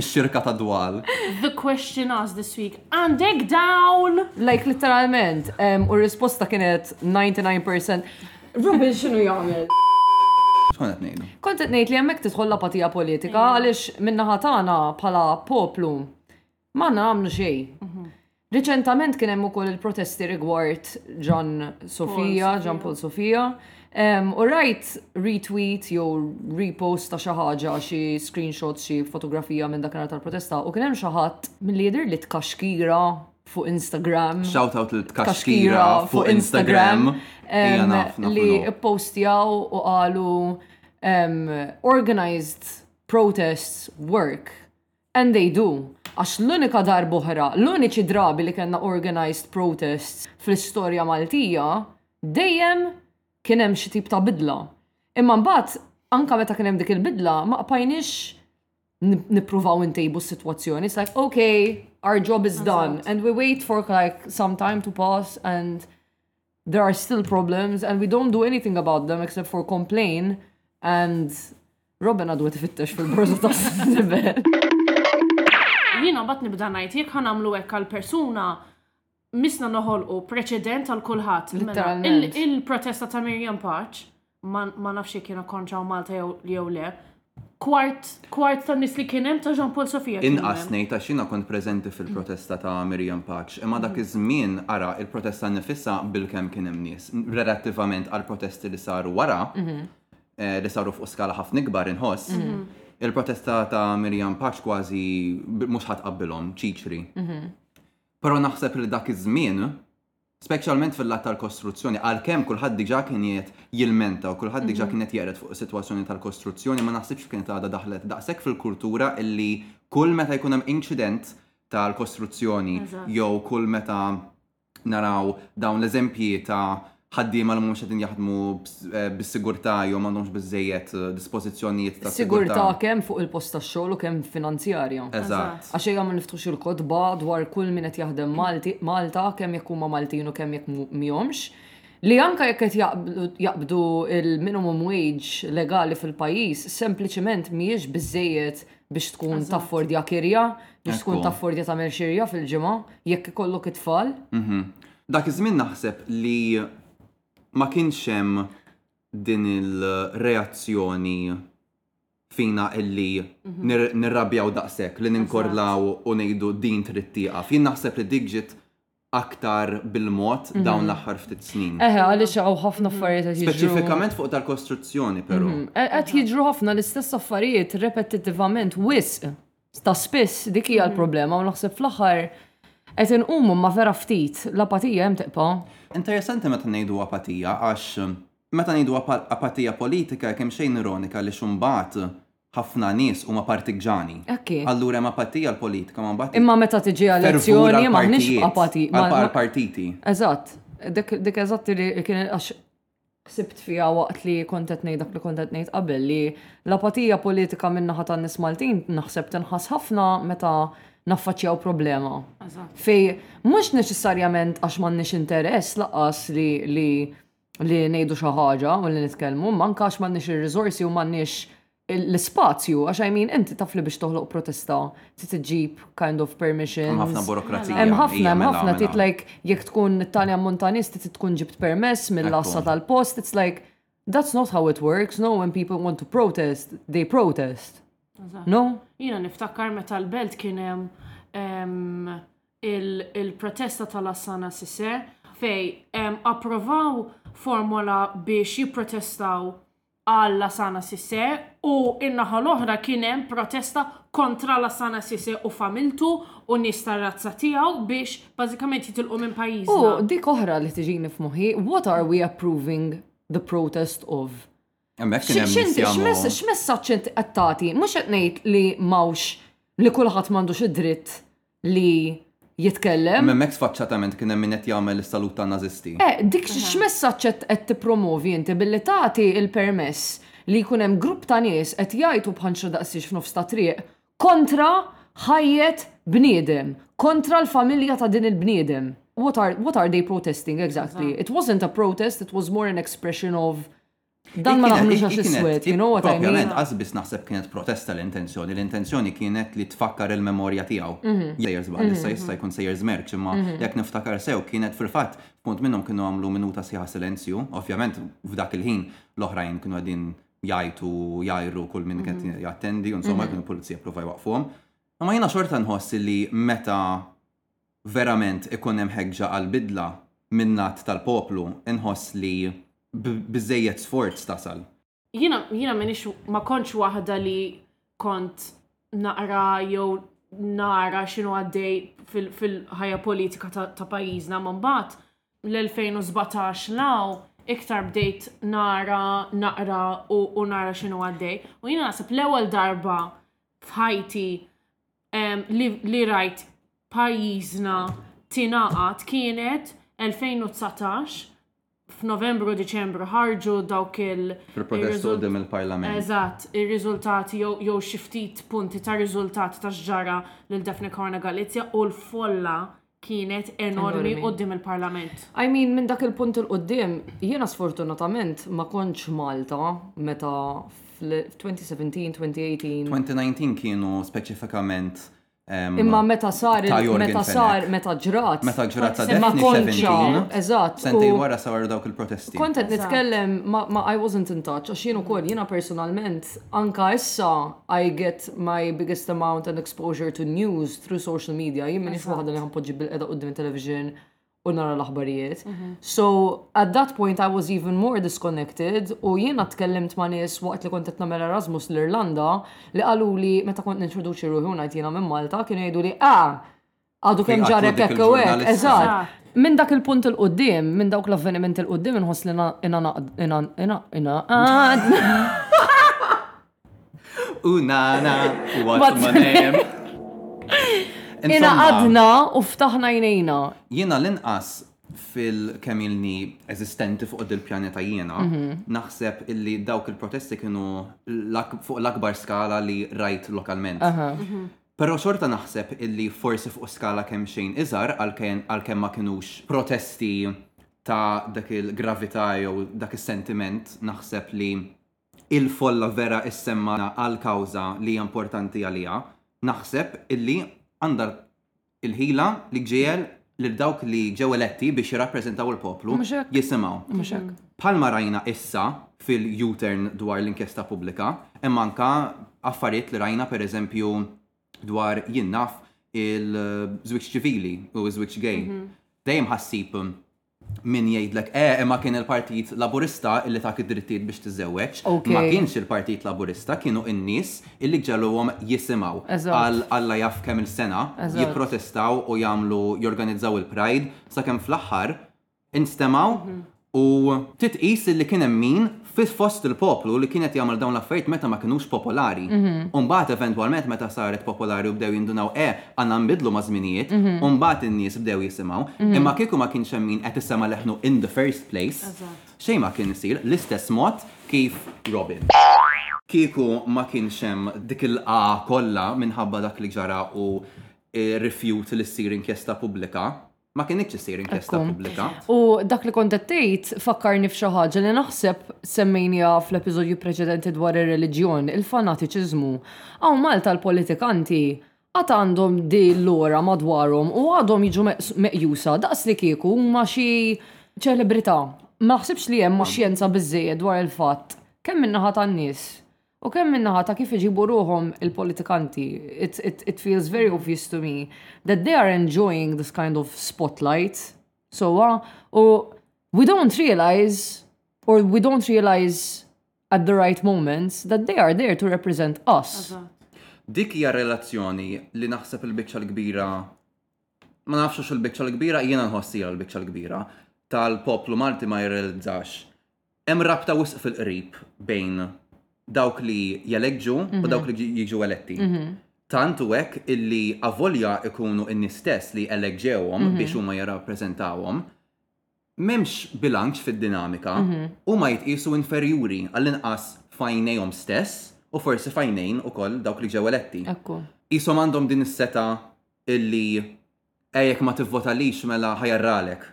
Ix-xirka ta' dwal. The question asked this week, għandek dawl? Like literalment, em, u r-risposta kienet 99%. Robin x'inhu jagħmel? X'kont qed ngħidu? Kont qed ngħid li hemmhekk tidħol l-apatija politika għaliex min-naħa tagħna bħala poplu Ma nagħmlu xejn. Mhm. Riċentament kien hemm ukoll il-protesti rigward John Sofia, John Paul Sofia, U rajt retweet jew repost ta' xi ħaġa xi screenshots xi fotografija minn dak tal-protesta u kien hemm xi ħadd milli jidher li tkaxkira fuq Instagram. Shout out lil tkaxkira fuq Instagram. Li ppostjaw u qalu organized protests work And they do, għax l-unika darb'oħra, l-uniċi drabi li kellna organised protests fl-istorja Maltija, dejjem kien hemm xi tip ta' bidla. Imma mbagħad, anke meta kien hemm dik il-bidla, ma qpajniex nippruvaw intejbu s-sitwazzjoni, it's like, ok, our job is done, and we wait for like some time to pass and there are still problems and we don't do anything about them except for complain and Robin għadu għet fittex fil-borza ta' s-sibel. Jina bat nibda najt jek għan għamlu ekk għal-persuna misna noħolqu preċedent għal kulħadd. Mela, il-protesta ta' Mirjam Paċ ma nafx jekk kienu kontra u Malta jew le, kwart, kwart ta' nis li kienem ta' Jean Paul Sofia. Inqas ngħid għax jiena kont preżenti fil-protesta ta' Miriam Paċ, imma dak iż-żmien ara il-protesta nnifisha bilkemm kien hemm nies, relattivament għall-protesti li saru wara, eh, li saru fuq skala ħafna ikbar inħoss, il-protesta ta' Miriam Paċ kważi mhux ħadd qabbilhom, ċiċri. Però naħseb li dak iż-żmien speċjalment fil-lat tal-kostruzzjoni, għalkemm kulħadd diġà kien qiegħed jilmenta u kulħadd diġà kien qed jeqred fuq is-sitwazzjoni tal-kostruzzjoni, ma naħsibx kienet għadha daħlet daqshekk fil-kultura illi kull meta jkun hemm inċident tal-kostruzzjoni jew kull meta naraw dawn l-eżempji ta' ħaddiema li mhumiex qegħdin jaħdmu bis-sigurtà jew m'għandhomx biżżejjed dispożizzjonijiet ta' sigurtà. Sigurtà kemm fuq il-post tax-xogħol u kemm finanzjarja. Eżatt. Għax ejja ma niftħux il-kotba dwar kull min qed jaħdem Malti, Malta, kemm jekk huma Maltin u kemm jekk mhomx, li anke jekk qed jaqbdu l-minimum wage legali fil-pajjiż, sempliċiment mhijiex biżżejjed biex tkun taffordja kirja, biex tkun taffordja tagħmel xirja fil-ġimgħa, jekk ikollok it-tfal. Dak iż-żmien naħseb li ma kienx hemm din il-reazzjoni fina illi nirrabjaw daqshekk li ninkorlaw u ngħidu din trid tieqaf. Jien naħseb li dik ġiet aktar bil-mod dawn l-aħħar ftit snin. Eħe, għaliex hawn ħafna affarijiet qed jiġru. Speċifikament fuq tal-kostruzzjoni però. Qed jiġru ħafna l-istess affarijiet repetittivament wisq. Ta' spiss dik hija l-problema u naħseb fl-aħħar qed inqumu ma' vera ftit l-apatija hemm tibqa'. Interessanti meta ngħidu apatija għax meta ngħidu apatija politika hi kemxejn ironika għaliex imbagħad ħafna nies huma partiġġani. Hekk hi. Allura hemm apatija għall-politika imma mbagħad. Imma meta tiġi għall-elezzjoni m'aħniex apati. Għall-partiti. Eżatt. Dik eżatt li kien għax ħsibt fiha waqt li kont qed ngħid dak li kont qed ngħid qabel li l-apatija politika min-naħa tan-nies Maltin naħseb tinħass ħafna meta naffaċċjaw problema. Fej mhux neċessarjament għax m'għandniex interess laqqas li li li ngħidu xi ħaġa u li nitkellmu, manka għax m'għandniex ir-riżorsi u m'għandniex l-ispazju, għax I mean, inti taf li biex toħloq protesta, trid iġġib kind of permission. Hemm ħafna burokrazija. Hemm ħafna, hemm mela, ħafna, mela. trid like, jekk tkun Tanja Montanist, trid tkun ġibt permess mill-assa tal-post, it's like, that's not how it works, no, when people want to protest, they protest. No? Jina niftakar meta l-belt kien hemm il-protesta tal-assana sise fej approvaw formola biex jipprotestaw qal Lassana Cissé, u n-naħa l-oħra kien hemm protesta kontra Lassana Cissé u familtu u nies tar-razza tiegħu biex bażikament jitilqu minn pajjiżna. U dik oħra li tiġini f'moħħi, what are we approving the protest of? Hemmhekk kien hemm nies jagħmlu. X'messaġġ int qed tagħti? Mhux qed ngħid li m'hawnx li kulħadd m'għandux id-dritt li jitkellem. Memmek sfaċċatament kien hemm min qed jagħmel is-salut ta' Nazisti. Eh, dik x'messaġġ qed tippromovi inti billi tagħti il-permess li jkun hemm grupp ta' nies qed jgħidu bħanċra daqsiex f'nofs ta' triq kontra ħajjet bniedem, kontra l-familja ta' din il-bniedem. What are, what are they protesting exactly? It wasn't a protest, it was more an expression of Dan ma nagħmlux għax is-swed, you know what I mean? Propjament, qas biss naħseb kienet protesta l-intenzjoni. L-intenzjoni kienet li tfakkar il-memorja tiegħu. Mhm. Sejjer żball, mhm, issa jista' mhm. jkun sejjer żmerġ, imma jekk niftakar sew kienet fil-fatt punt minnhom kienu għamlu minuta sieħa silenzju. Ovvjament, f'dak il-ħin l-oħrajn kienu qegħdin jgħajtu, jgħajru kull minn kien jattendi, insomma kienu pulizija prova jwaqfuhom. Imma jiena xorta nħoss li meta verament ikun hemm ħeġġa għall-bidla min-naħt tal-poplu, inħoss li b'biżżejjed sforz tasal. Jiena, jiena m'iniex, ma kontx waħda li kont naqra jew nara x'inhu għaddej fil-ħajja politika ta' pajjiżna, imma mbagħad l-2017 l-hawn iktar bdejt nara, naqra u nara x'inhu għaddej. U jiena naħseb l-ewwel darba f'ħajti li rajt pajjiżna tingħaqad kienet 2019 f'Novembru Diċembru ħarġu dawk il Il-protest qudiem il-Parlament. Eżatt, ir-riżultati jew xi ftit punti ta' riżultat ta' x'ġara lil Daphne Caruana Galizia u l-folla kienet enormi quddiem il-Parlament. I mean, minn dak il-punt 'il quddiem, jiena sfortunatament ma kontx Malta meta fl-2017, 2018. 2019 kienu speċifikament Imma meta sar meta sar meta ġrat. Meta ġrat ta' ma konċa. Eżatt. Sentej wara sar dawk il-protesti. Kont qed nitkellem ma I wasn't in touch għax jien ukoll jiena personalment Anka issa I get my biggest amount and exposure to news through social media. Jien minix waħda li ħanpoġġi bil-qeda qudiem il-television u nara l-aħbarijiet. Mhm. So at that point I was even more disconnected u jiena tkellimt ma' nies waqt li kont qed nagħmel Erasmus l-Irlanda li qalu li meta kont nintroduċi ruħi u ngħid jiena minn Malta kienu jgħidu li ah Għadu kemm ġarek hekk u hekk, eżatt. Minn dak il-punt il-qoddim, minn dawk l-avveniment il-qoddim inħoss li Unana, what my name. Ina għadna u ftaħna jnejna. Jina l-inqas fil-kemm ilni eżistenti fuq il-pjaneta jiena, mhm. naħseb illi dawk il-protesti kienu fuq l-akbar skala li rajt lokalment. Mhm. Però xorta naħseb illi forsi fuq skala kemxejn iżgħar għalkemm ma kinux protesti ta' dak il-gravità jew dak is-sentiment naħseb li il-folla vera issemma għall-kawża li hija importanti għaliha naħseb illi għandha il-ħila li ġġiegħel lil dawk li ġew eletti biex jirrappreżentaw il-poplu jisimgħu. Bħalma rajna issa fil-U-turn dwar l-inkjesta pubblika, hemm anke affarijiet li rajna pereżempju dwar jien naf il-żwieġ ċivili u ż-żwieġ gay. Mhm. Dejjem ħassib min jgħidlek, eh, imma kien il-Partit Laburista illi tak id-drittijiet biex tiżewweġ. Ma kienx il-Partit Laburista, kienu in-nies Illi ġegħluhom jisimgħu għal Alla jaf kemm-il sena, jipprotestaw u jagħmlu jorganizzaw il-Pride, sakemm fl-aħħar instemgħu u titqis illi kien hemm min fost il-poplu li kien qed jagħmel dawn l-affarijiet meta ma kinux popolari. U mbagħad eventwalment meta saret popolari u bdew jindunaw eh, għandna nbiddlu maż-żminijiet, u mbagħad in-nies bdew jisimgħu. Imma kieku ma kienx hemm min qed isemma' leħnu in the first place, Xejn ma kien isir l-istess mod kif Robin. Kieku ma kienx hemm dik il-lqgħa kollha minħabba dak li ġara u r-rifjut li ssir inkjesta pubblika, ma kinitx issir inkjesta pubblika. U dak li kont qed tgħid fakkarni f'xi ħaġa li naħseb semmejniha fl-episodju preċedenti dwar ir-reliġjon, il-fanatiċiżmu. Hawn Malta l-politikanti Għad għandhom din l-ora madwarhom u għadhom jiġu meqjusa daqslikieku huma xi ċelebrità. Ma naħsibx li hemm xjenza biżżejjed dwar il-fatt, kemm min-naħa tan-nies u kemm min-naħa ta' kif iġibu ruħhom il-politikanti, it feels very obvious to me that they are enjoying this kind of spotlight sewwa u we don't realise or we don't realise At the right moments that they are there to represent us. Dik hija relazzjoni li naħseb il-biċċa l-kbira ma nafx il-biċċa l-kbira jiena nħossija l-biċċa l-kbira tal-poplu Malti ma jirrealizzax. Hemm rabta wisq fil-qrib bejn dawk li jeleġġu u dawk li jiġu eletti. Tant u hekk illi avolja ikunu n-nistess li eleġġewhom biex huma jirrappreżentawhom, M'hemmx bilanċ fid-dinamika, huma jitqiesu inferjuri għall-inqas f'għajnejhom stess u forsi f'għajnejn ukoll dawk li ġew eletti. Qishom għandhom din is-setgħa illi eh jekk ma tivvotalix mela ħa jarralek.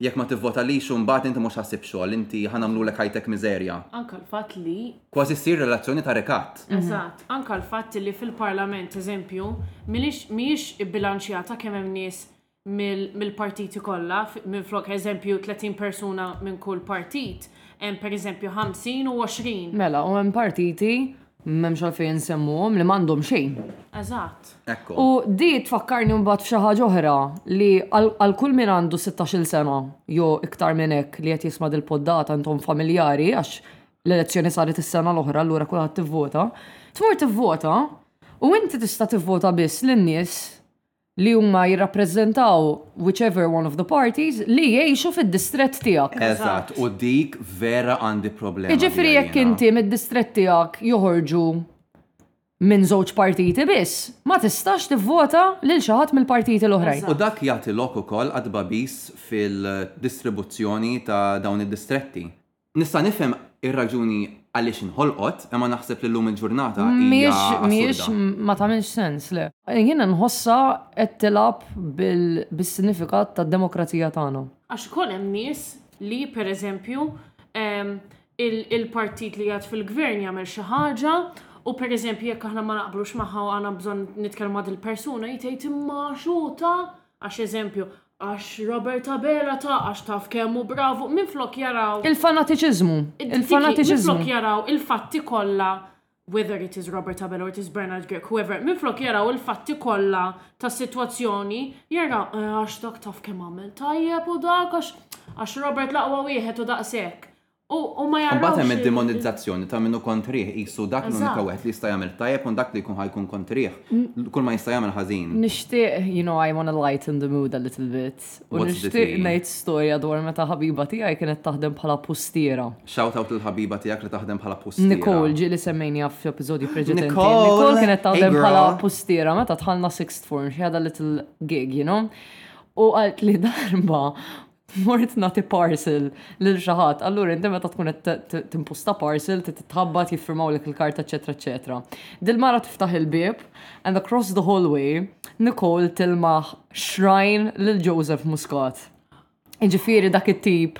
Jekk ma tivvotalix u mbagħad inti mhux ħa ssib xogħol, inti ħa nagħmlulek ħajtek miżerja. Anke l-fatt li. Kważi ssir relazzjoni ta' rikatt. Eżatt, anke l-fatt li fil-Parlament, eżempju, mhijiex ibbilanċjata kemm hemm nies mill-partiti kollha, minflok eżempju 30 persuna minn kull partit, hemm pereżempju 50 u 20. Mela, u hemm partiti, m'hemmx għalfejn insemmuhom, li m'għandhom xejn. Eżatt. Ekku. U di tfakkarni mbagħad f'xi ħaġa oħra li għal kull min għandu sittax-il sena jew iktar minn hekk li qed jisma' dil-poddata intom familjari għax l-elezzjoni saret is-sena l-oħra allura kulħadd ivvota, tmur tivvota u inti tista' tivvota biss lin-nies li huma jirrappreżentaw whichever one of the parties li jgħixu fid-distrett tiegħek. Eżatt, u dik vera għandi problema. Jiġifieri jekk inti mid-distrett tiegħek joħorġu minn żewġ partiti biss, ma tistax tivvota lil xi ħadd mill-partiti l-oħrajn. U dak jagħti lok ukoll għat-tbagħbis fil-distribuzzjoni ta' dawn id-distretti. Nista' nifhem ir-raġuni għaliex inħolqot, imma naħseb li llum il-ġurnata hija assurda. Mhijiex, ma tagħmilx sens, le. Jiena nħossha qed tilgħab bis-sinifikat tad-demokrazija tagħna. Għax ukoll hemm nies li, per eżempju, il-partit li qiegħed fil-gvern jagħmel xi ħaġa u per eżempju jekk aħna ma naqblux magħha u għandna bżonn nitkellmu ma' dil-persuna, jgħid imma x'hu ta' Għax eżempju, għax Robert Abela ta' għax taf kemm hu bravu, minflok jaraw. Il-fanatiċiżmu. Il-fanatiċiżmu. Minflok jaraw il-fatti kollha whether it is Robert Abela or it is Bernard Grech, whoever, minflok jaraw il-fatti kollha tas-sitwazzjoni, jaraw eh għax dak taf kemm għamel tajjeb u dak għax Robert l-aqwa wieħed u daqshekk. u ma jarrawx. Imbagħad hemm id-demonizzazzjoni ta' min hu kontrih, qisu dak l-unika wieħed li jista' jagħmel it-tajjeb u dak li jkun ħa jkun kontrih, kull ma jista' jagħmel ħażin. Nixtieq, you know, I wanna lighten the mood a little bit, u nixtieq ngħid storja dwar meta ħabiba tiegħi kienet taħdem bħala pustiera. Shout out lil ħabiba tiegħek li taħdem bħala pustiera. Nicole, ġieli semmejniha f'episodju preċedenti. Nicole kienet taħdem bħala pustiera meta dħalna sixth form, she had a little gig, you know. U qaltli darba mort nagħti parcel lil xi ħadd, allura inti meta tkun qed timpusta parcel titħabbat jiffirmawlek il-karta eċetera eċetera. Dil-mara tiftaħ il-bieb and across the hallway Nicole tilmaħ xrajn lil Joseph Muscat. Ġifieri dak it-tip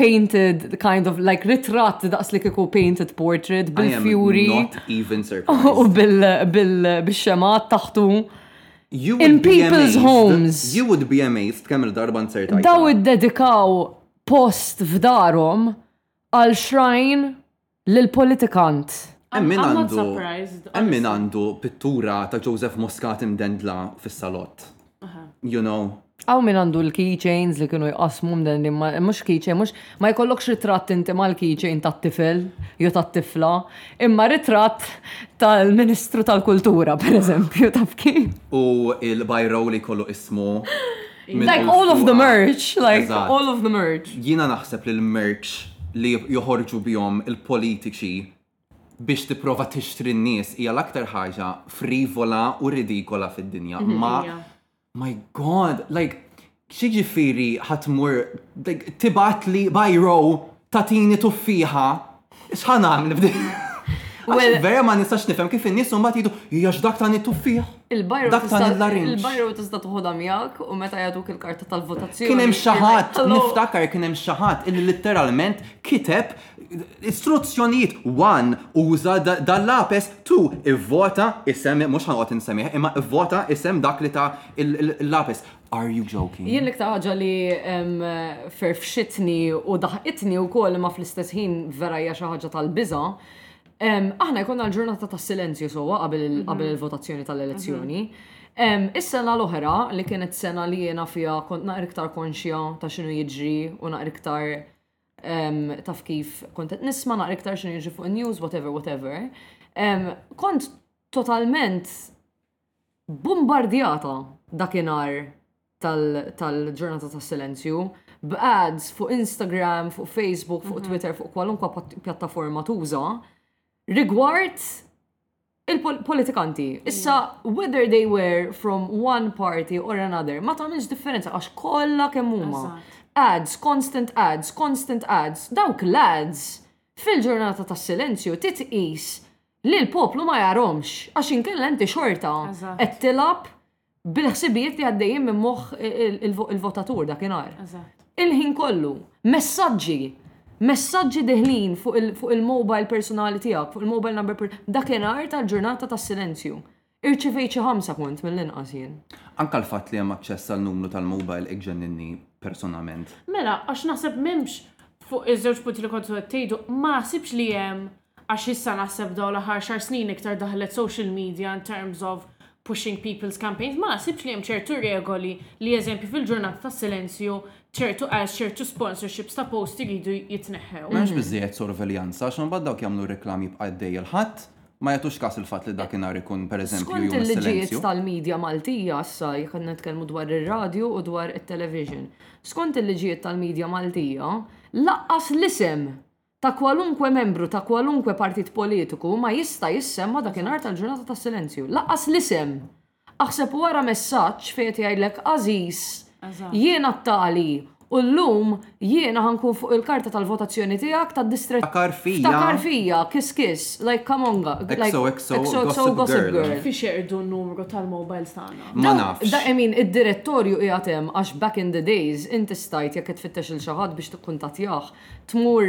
painted kind of like ritratt daqs li kiku painted portrait bil-fjuri. Not even surprised. U bil-xemat taħtu. in people's homes. You would be amazed kemm il-darba nsertajt. Daw id-dedikaw post f'darhom għal xrajn l-politikant. Emmin għandu, emmin għandu pittura ta' Joseph Muscat imdendla fis-salott. You know, Hawn min għandu l-keychains li kienu jqasmu mden li mhux keychain, mhux ma jkollokx ritratt inti mal-keychain tat-tifel jew tat-tifla, imma ritratt tal-Ministru tal-Kultura, pereżempju, taf kif? U l-biro li jkollu ismu. Like all of the merch, like all of the merch. Jiena naħseb li l-merch li joħorġu bihom il-politiċi biex tipprova tixtri n-nies hija l-aktar ħaġa frivola u ridikola fid-dinja. Ma My god, like, xieġifiri ħatmur tibat li bajro tatini tuffiħa. Xħan għamil b'di? Well, vera ma nistax nifhem kif in-nies huma jgħidu hija x'dak tani tuffiħ. Il-bajru dak tani l-larin. Il-bajru tista' tuħodha miegħek u meta jagħtuk il-karta tal-votazzjoni. Kien hemm xi ħadd, niftakar kien hemm xi ħadd illi litteralment kiteb Istruzzjonijiet 1 Uża dan l-APES 2 Ivvota isem, mhux ħanqgħod insemmih, imma ivvota isem dak li ta l-APES. Are you joking? Jien l-iktar ħaġa li ferfxitni u daħqitni wkoll imma fl-istess ħin vera hija xi ħaġa tal-biża', aħna jkollna l-ġurnata tas-silenzju sewwa qabel il-votazzjoni tal-elezzjoni. Is-sena l-oħra li kienet sena li jiena fiha kont naqra iktar konxja ta' x'inhu jiġri u naqra iktar taf kif kont qed nisma' naqra iktar xi jiġi fuq in-news, whatever, whatever. Kont totalment bombardjata dakinhar tal-ġurnata tal tas-silenzju b'ads fuq Instagram, fuq Facebook, fuq mhm. Twitter, fuq kwalunkwa pjattaforma tuża rigward Il-politikanti, issa whether they were from one party or another, ma tagħmilx differenza għax kollha kemm huma. Ads, constant ads, constant ads, dawk l-ads fil-ġurnata tas-silenzju titqis li l-poplu ma jaromx għax inkella inti xorta qed tilab Bil-ħsibijiet li għaddejjin minn moħħ il-votatur dakinhar. Il-ħin kollu, messaġġi, messaġġi deħlin fuq il-mobile personali tiegħek, fuq il-mobile number dakinhar tal-ġurnata tas-silenzju. Irċivejt xi ħamsa kont mill-inqas jien. Anka l-fatt li hemm aċċess għal numru tal-mobile iġġenninni personalment. Mela, għax naħseb m'hemmx fuq iż-żewġ punti li kontu qed tgħidu, ma naħsibx li hemm Għax issa naħseb f'dawn l-aħħar xahar snin iktar daħlet social media in terms of pushing people's campaigns, ma naħsibx li hemm ċertu regoli li eżempju fil-ġurnata tas-silenzju ċertu ads, ċertu sponsorships ta' posts iridu jitneħħew. M'hemmx biżżejjed sorveljanza għax imbagħad dawk jagħmlu r-reklam jibqa' għaddej il-Ħadd, ma jagħtux kas il-fatt li dakinhar ikun per eżempju jum is-silenzju. Skont il-liġijiet tal-media Maltija issa jekk qed nitkellmu dwar ir-radju u dwar it-television. Skont il-liġijiet tal-media Maltija, lanqas l-isem ta' kwalunkwe membru ta' kwalunkwe partit politiku ma jista' jissemma dakinhar tal-ġurnata ta' silenzju. Lanqas l-isem! Aħseb u ara messaġġ fejn qed jgħidlek għażiż jiena t-tali u llum jiena ħa nkun fuq il-karta tal-votazzjoni tiegħek tad-distrett Ftakar fija. Ftakar fija, kiss kiss, like come on ga, like XOXO XOXO Gossip Girl. Fiex jeqirdu n-numru tal-mobiles tagħna? Ma nafx. Da I mean id-direttorju qiegħed hemm għax back in the days inti stajt jekk tfittex lil xi ħadd biex tikkuntattjah tmur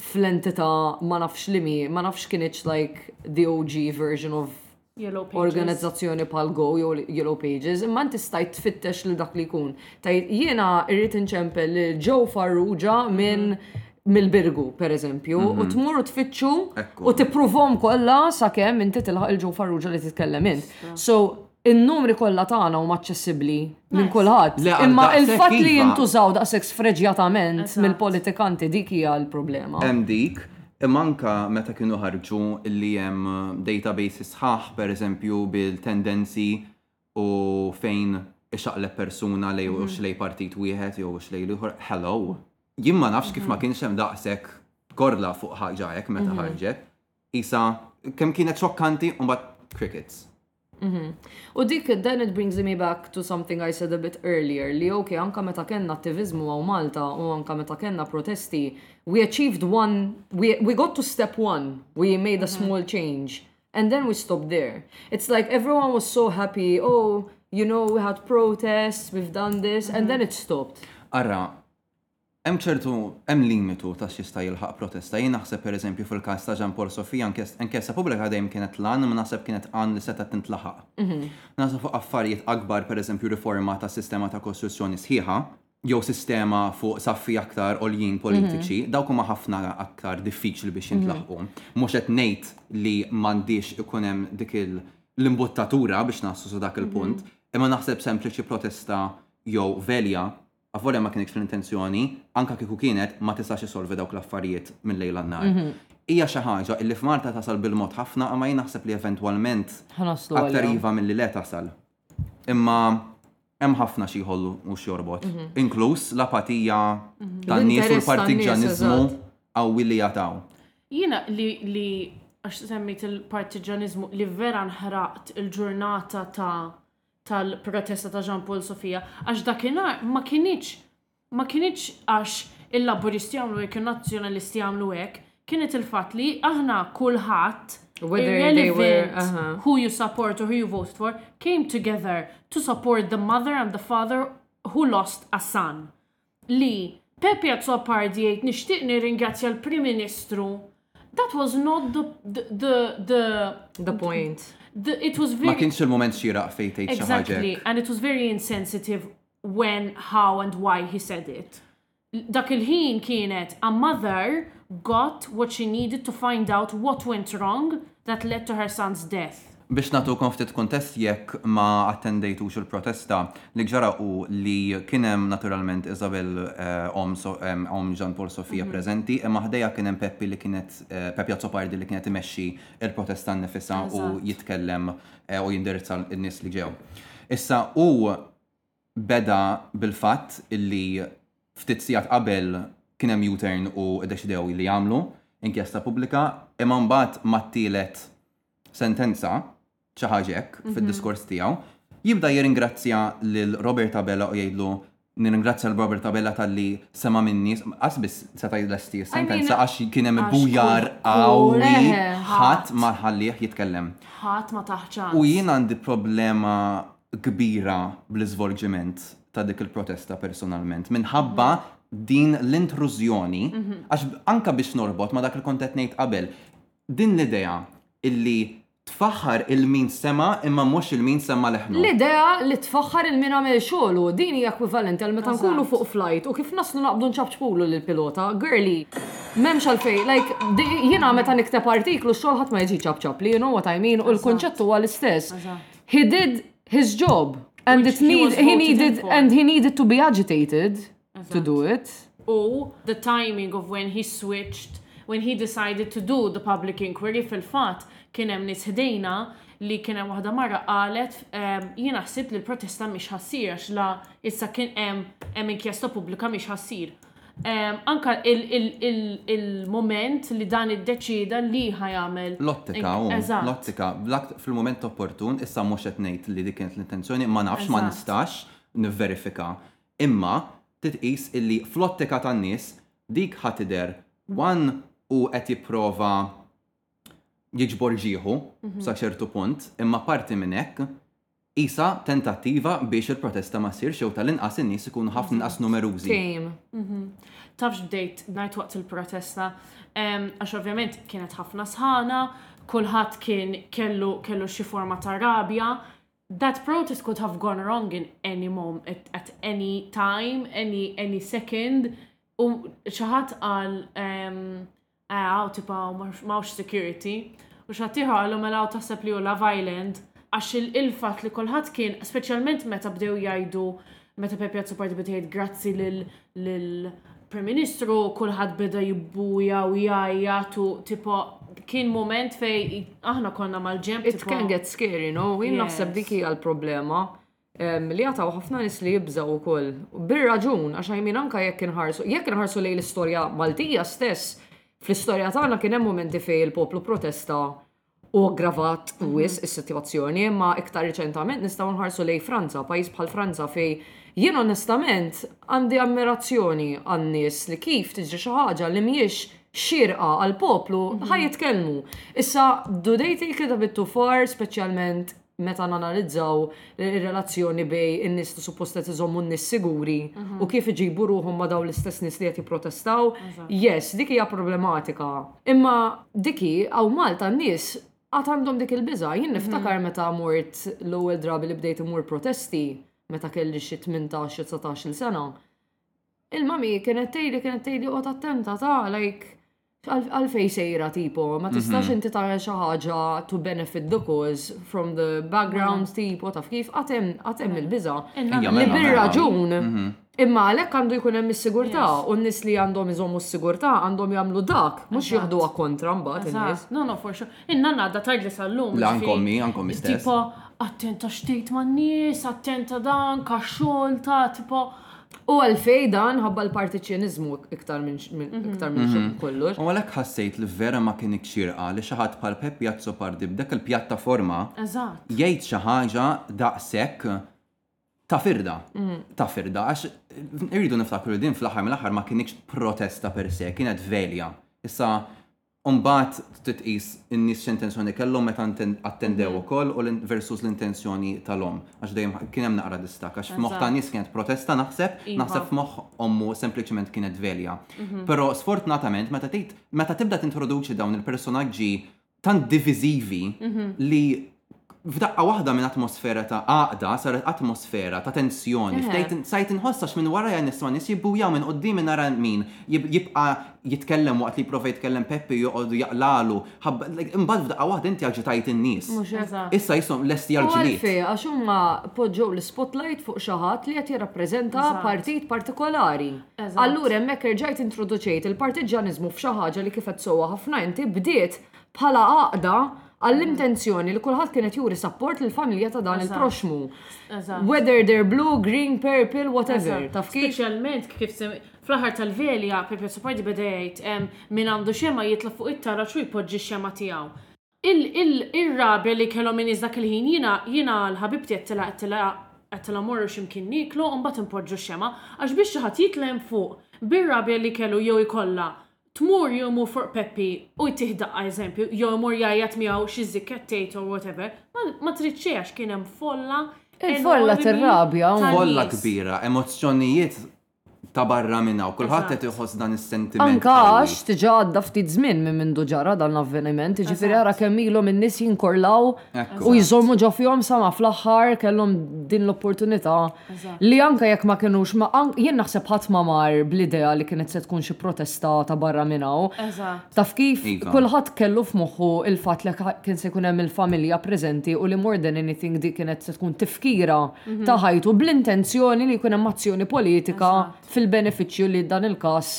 fl-entità ma nafx li mi, ma nafx kienieċ like the OG version of organizzazzjoni pal Go jew Yellow Pages, imma inti stajt tfittex li dak li jkun. Tajt jiena irrid inċempel li ġew farruġa minn mhm. mill-birgu, per eżempju, u mhm. tmur u tfittxu u tippruvom kollha sakemm inti tilħaq il-ġew farruġa li titkellem int. So, In-numri kollha tagħna huma aċċessibbli minn kulħadd. Imma l-fatt li jintużaw daqshekk sfreġjatament mill-politikanti dik hija l-problema. Hemm dik, imma anke meta kienu ħarġu li hemm databases sħaħ, pereżempju bil-tendenzi u fejn ixaqleb persuna lejn hux lejn partit wieħed jew hux lejn l-ieħor, hello! Jien ma nafx kif ma kienx hemm daqshekk gorla fuq ħaġa hekk meta ħarġet. Isa kemm kienet xokkanti u mbagħad crickets. Mm-hmm. U dik, then it brings me back to something I said a bit earlier, li ok, anka meta kenna attivizmu għaw Malta u anka meta kenna protesti, we achieved one, we, we got to step one, we made a mm-hmm. small change, and then we stopped there. It's like everyone was so happy, oh, you know, we had protests, we've done this, and mm-hmm. then it stopped. Arra, Hemm ċertu, hemm limitu ta' x'jista' jilħaq protesta. Jien naħseb pereżempju fil-każ ta' Jean Paul Sofia inkjesta pubblika dejjem kienet l-għan imma naħseb kienet għan li setgħet tintlaħaq. Naħseb fuq affarijiet akbar pereżempju riforma tas-sistema ta' kostruzzjoni sħiħa jew sistema fuq saffi aktar għoljin politiċi, dawk huma ħafna aktar diffiċli biex jintlaħqu. Mhux qed ngħid li m'għandhiex ikun hemm dik l-imbuttatura biex naslu sa dak il-punt, imma naħseb sempliċi protesta jew velja avolja ma kienx fl-intenzjoni, anka kieku kienet ma tistax isolvi dawk l-affarijiet mill-lejl għan-nar. Mhm. Hija xi ħaġa illi f'Malta tasal bil-mod ħafna imma jien naħseb li eventwalment aktar iva milli le tasal. Imma hemm ħafna xi jħollu u x'jorbot. Mhm. Inkluż l-apatija mhm. tan-nies u l-partiġġaniżmu qawwi li jataw. Jiena li għax semmit il-partiġġaniżmu li vera nħraqt il-ġurnata ta' tal-protesta ta' Jean Paul Sofia għax dakinhar ma kinitx ma kinitx għax il-Laburisti għamlu hekk in-Nazzjonalisti għamlu hekk, kienet il-fatt li aħna kulħadd irrelevant uh-huh. who you support or who you voted for came together to support the mother and the father who lost a son. Li Pepe Azzopardi jgħid nixtieq nirringrazzja l-Prim Ministru. That was not the the the the, the point the, it was very... Ma kienx il-moment xira fejtejt xaħġa. Exactly, and it was very insensitive when, how and why he said it. Dak il-ħin kienet, a mother got what she needed to find out what went wrong that led to her son's death. Biex nagħtukom ftit kuntest jekk ma attendejtux il-protesta, li ġara hu li kien hemm naturalment Isabel omm Jean Paul Sofia preżenti imma ħdejha kien hemm Peppi li kienet Peppi Azzopardi li kien qed imexxi l-protesta nnifisha u jitkellem u jindirizza n-nies li ġew. Issa hu beda bil-fatt illi ftit sigħat qabel kien hemm U-turn u ddeċidew li jagħmlu inkjesta pubblika imma mbagħad mat-tielet sentenza, xi ħaġa hekk, fid-diskors tiegħu, jibda jirringrazzja lil Robert Abela u jgħidlu Nirringrazzja lil Robert Abela talli sema' min-nies, qas biss seta' jlesti s-sentenza għax kien hemm ibbujar qawwi, ħadd ma ħallih jitkellem. Ħadd ma tah ċans. U jien għandi problema kbira bl-iżvolġiment ta' dik il-protesta personalment minħabba din l-intrużjoni għax anka biex norbot ma' dak li kont qed ngħid qabel din l-idea illi tfaħħar il-min sema imma mhux il-min semma leħnu. L-idea li tfaħħar il-min għamel xogħlu, din hija ekwivalenti għal meta nkunu fuq flight u kif naslu naqbdu nċapċpulu lill-pilota, girlie, m'hemmx għalfejn, like, jiena meta nikteb artiklu x-xogħol ħadd ma jiġi jċapċapli, you know what I mean, u l-kunċett huwa l-istess. He did his job and it need, he needed and he needed to be agitated to do it. U the timing of when he switched, when he decided to do the public inquiry fil-fatt kien hemm nies ħdejna li kien hemm waħda mara qalet jiena ħsibt li l-protesta mhix ħa ssir għax la issa kien hemm hemm inkjesta pubblika mhix ħa ssir. Anka il-mument li dan iddeċieda li ħa jagħmel. L-ottika hu, l-ottika, fil-mument opportun, issa mhux qed ngħid li dik kienet l-intenzjoni, ma nafx, ma nistax nivverifika. Imma trid tqis illi fl-ottika tan-nies dik ħa tidher one hu qed jipprova jiġbor ġieħu sa ċertu punt, imma apparti minn hekk, Qisha tentattiva biex il-protesta ma ssirx jew tal-inqas in-nies ikunu ħafna inqas numerużi. Tame. Tafx bdejt ngħid waqt il-protesta, għax ovvjament kienet ħafna sħana, kulħadd kien kellu kellu xi forma ta' rabja, that protest could have gone wrong in any moment, at any time, any any second, u xi ħadd qal Eh, hawn tibqa' m'hawnx security. U xi ħaddieħor qallu mela hawn taħseb li hu Love Island għax il-fatt li kulħadd kien, speċjalment meta bdew jgħidu meta Pepe Azzopardi beda jgħid grazzi lill-Prim Ministru, kulħadd beda jibbuja u jgħajjat u tipo kien moment fej aħna konna mal-ġemp. It can get scary, no? Jien naħseb dik hija l-problema. li jaqtgħu ħafna nies li jibżgħu wkoll. Bir-raġun, għax I mean anke jekk inħarsu, jekk inħarsu lejn l-istorja Maltija stess, fl-istorja tagħna kien hemm mumenti fejn il-poplu pprotesta u aggravat wisq is-sitwazzjoni, imma iktar riċentament nistgħu nħarsu lejn Franza, pajjiż bħal Franza fejn jien onestament għandi ammirazzjoni għan-nies li kif tiġri xi ħaġa li mhijiex xierqa għall-poplu ħa jitkellmu. Issa, do they take it a bit too far, speċjalment meta nanalizzaw ir-relazzjoni bejn in-nies li suppost qed iżommu n-nies siguri u kif iġibu ruħhom ma' dawn l-istess nies li qed jipprotestaw, yes, dik hija problematika. Imma dik hi, hawn Malta n-nies għad għandhom dik il-biża'. Jien niftakar meta mort l-ewwel drabi li bdejt immur protesti, meta kelli xi tmintax jew dsatax-il sena, il-mummy kienet tgħidli, kienet tgħidli oqgħod attenta ta' like, Għalfej sejra tipo, ma mhm. tistax inti tagħmel xi ħaġa to benefit the cause from the background mela. tipo taf kif għatem għatem mela. il-biża. Li bir-raġun mhm. imma għalhekk għandu jkun hemm is-sigurtà u n-nies li għandhom iżommu s-sigurtà għandhom jagħmlu dak, mhux jieħduha kontra mbagħad in-nies. No, no, for sure. Inna għadda tard li sal-lum. La nkommi, nkommi stess. Tipo, attenta xtejt man-nies, attenta dan, kaxxolta, tipo U għalfej da nħabba l-partiċjaniżmu iktar minn mhm. xogħol kollox. U għalhekk ħassejt li vera ma kien xirqa li xi ħadd bħal Peppi Azzopardi b'dak il-pjattaforma jgħid xi ħaġa daqshekk ta' firda. Mhm. Ta' firda għax irridu niftakru din fl-aħħar mill-aħħar ma kienx protesta per se, kienet velja. Issa u mbagħad trid tqis in-nies x'intenzjoni kellhom meta attendew ukoll u versus l-intenzjoni tal-omm. Għax dejjem kien hemm naqra distakk għax f'moħħ ta' nies kienet protesta naħseb, iva. naħseb f'moħħ ommu sempliċement kienet dvelja. Mhm. Però sfortunatament meta tgħid meta tibda tintroduċi dawn il-personaġġi tant diviżivi mhm. li F'daqqa waħda minn atmosfera ta' għaqda saret atmosfera ta' tensjoni. Bdejt sajt inħoss għax minn warajja nisma' nies jibbujaw, minn quddiemi nara min jibqa' jitkellem waqt li jipprova jitkellem Peppi u joqogħdu jaqlagħlu. Imbagħad f'daqqa waħda inti aġitajt in-nies. Issa qishom lesti għall-ġlied. U għalfejn? Għax huma poġġew l-ispotlight fuq xi ħadd li qed jirrappreżenta partit partikolari. Allura hemmhekk erġajt introduċejt il-partiġġaniżmu f'xi ħaġa li kif qed sewwa ħafna inti bdiet bħala għaqda għall-intenzjoni li kulħadd kien qed juri sapport lill-familja ta' dan il-proxxmu. Whether they're blue, green, purple, whatever. Taf kif? Speċjalment kif fl-aħħar tal-velja Pepe Supardi beda jgħid min għandu xema jitlob fuq it-taraġ u jpoġġi x-xema tiegħu. Ir-rabe li kellhom in-nies dak il-ħin jiena jiena l-ħabibti għedtilha għedtilha għedtilha morru xi mkien nieklu u mbagħad inpoġġu x-xema għax biex xi ħadd jitla' hemm fuq bir-rabe li kellu jew ikollha tmur jew mur fuq Peppi u jtih daqqa eżempju jew imur jgħajjat miegħu xi zikkett tgħid or whatever, ma trid xejn għax kien hemm folla Il-folla tirrabja hawn. Folla kbira, emozzjonijiet ta' barra minn hawn, kulħadd qed iħoss dan is-sentiment. Anke għax diġà għadda ftit żmien minn mindu ġara dan l-avveniment, jiġifieri ara kemm ilhom in-nies jinkorlaw u jżommu ġo fihom sa ma fl-aħħar kellhom din l-opportunità li anke jekk ma kinux ma jien naħseb ħadd ma mar bl-idea li kienet se tkun xi protesta ta' barra minn hawn. Taf kif? Iva. Kulħadd kellu f'moħħu l-fatt li kien se jkun hemm il-familja preżenti u li more than anything dik kienet se tkun tifkira mhm. ta' ħajtu bl-intenzjoni li jkun hemm azzjoni politika fil-benefiċċju li dan il-każ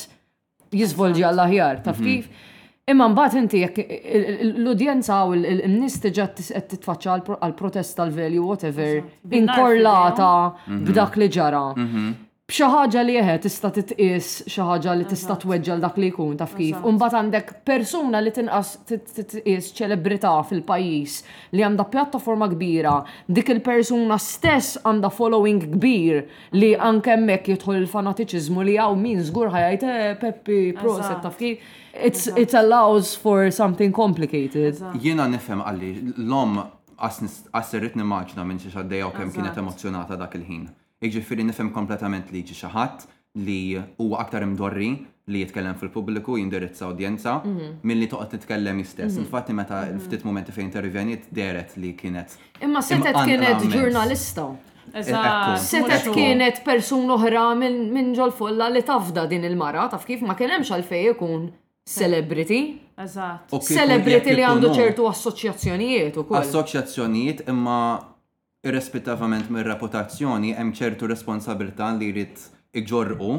jiżvolġi għall-aħjar, taf mhm. kif? Imma mbagħad inti jekk l-udjenza u l-nies diġà qed titfaċċa għal protest tal-value whatever inkorlata mhm. b'dak li ġara. Mhm. B'xi ħaġa li jeħed tista' titqies xi ħaġa li tista' tweġġel dak li jkun taf kif. U mbagħad għandek persuna li tinqas titqies ċelebrità fil-pajjiż li għandha pjattaforma kbira, dik il-persuna stess għandha following kbir li anke hemmhekk jidħol il-fanatiċiżmu li hawn min żgur ħa jgħid eh, Peppi, proset taf kif. It allows for something complicated. Jiena nifhem għalli l-om għas irrid nimmaġna minn xi xaddejja u kemm kienet emozzjonata dak il-ħin. Jiġifieri nifhem kompletament li jiġi xi ħadd li huwa aktar imdorri li jitkellem fil-pubbliku jindirizza udjenza mhm. milli toqgħod titkellem istess. Mhm. Infatti meta mhm. ftit momenti fejn intervjeniet deret li kienet. Imma setet kienet ġurnalista. Eżatt. Setgħet kienet persuna oħra minn ġol folla li tafda din il-mara, taf kif ma kien hemmx għalfej ikun celebrity. Eżatt. Celebrity li għandu ċertu assoċjazzjonijiet ukoll. Assoċjazzjonijiet imma irrespittavament mir-reputazzjoni hemm ċertu responsabilità li jrid iġorqu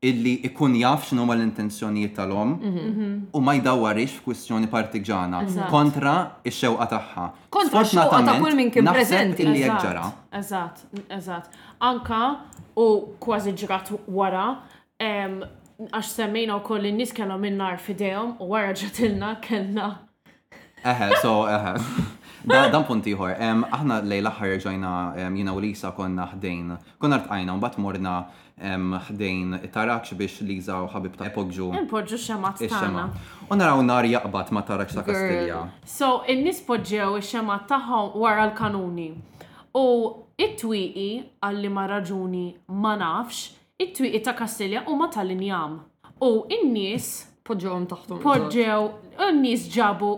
illi ikun jaf x'inhuma l-intenzjonijiet tal-omm u ma jdawwarhiex f'kwistjoni partiġġana kontra x-xewqa tagħha. Kontra x-xewqa ta' kull min kien preżenti. Naħseb li hekk ġara. Eżatt, eżatt. Anke u kważi ġrat wara għax semmejna wkoll li n-nies kellhom in-nar f'idejhom u wara ġatilna kellna Eħe, so, eħe. Dan punt ieħor. Aħna lejl aħħar reġajna jiena u Lisa konna ħdejn. Konna rtqajna mbagħad morna ħdejn tarax biex Lisa u ħabib ta' ipoġġu. Ipoġġu xemat tagħna. U naraw nar jaqbad ma' tarax ta' Kastilja. So, in-nies poġġew ix-xemat tagħhom wara l-kanuni. U it-twieqi għal liema raġuni ma nafx It-twieqi ta' Kastilja huma tal-injam u n-nies. Poġġewhom taħthom. Poġġew, u n-nies ġabu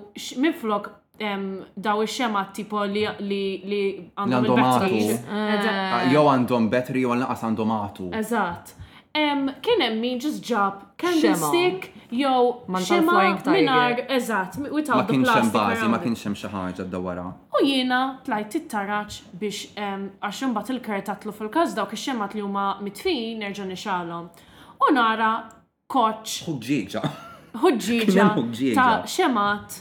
minflok dawn ix-xemgħat tipo li li għandhom il-batteries. Li għandhom għatu. Jew għandhom battery jew lanqas għandhom għatu. Eżatt. Kien hemm min just ġab candlestick jew xemgħa mingħajr, eżatt, without the plastic around it. Ma kienx hemm bażi, ma kienx hemm xi ħaġa ddawarha. U jiena tlajt it-taraġ biex, għax imbagħad il-kert għatlu fil-każ dawk ix-xemgħat li huma mitfijin nerġa' nixgħalhom. U nara koċċ. Ħuġġieġa. Ħuġġieġa ta' xemgħat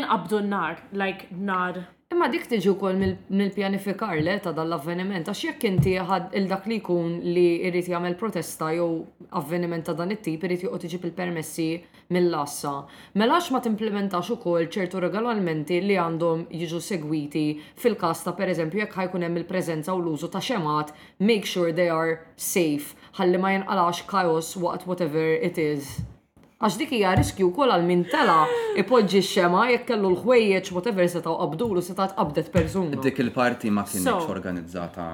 inqabdu n-nar, like nar. Imma dik tiġi wkoll mill-pjanifikar, le, ta' dan l-avveniment, għax jekk inti ħadd il dak li jkun li jrid jagħmel protesta jew avveniment ta' dan it-tip irid joqgħod iġib il-permessi mill-għassa, mela għax ma timplimentax ukoll ċertu regolamenti li għandhom jiġu segwiti fil-każ ta' pereżempju jekk ħa jkun hemm il-preżenza u l-użu ta' xemgħat make sure they are safe ħalli ma jinqalgħax chaos waqt whatever it is għax dik hija riskju wkoll għal min tela' ipoġġi x-xemgħa jekk kellu l-ħwejjeġ whatever setgħu qabdulu setgħet qabdet persuna. Dik il-parti ma kinitx organizzata.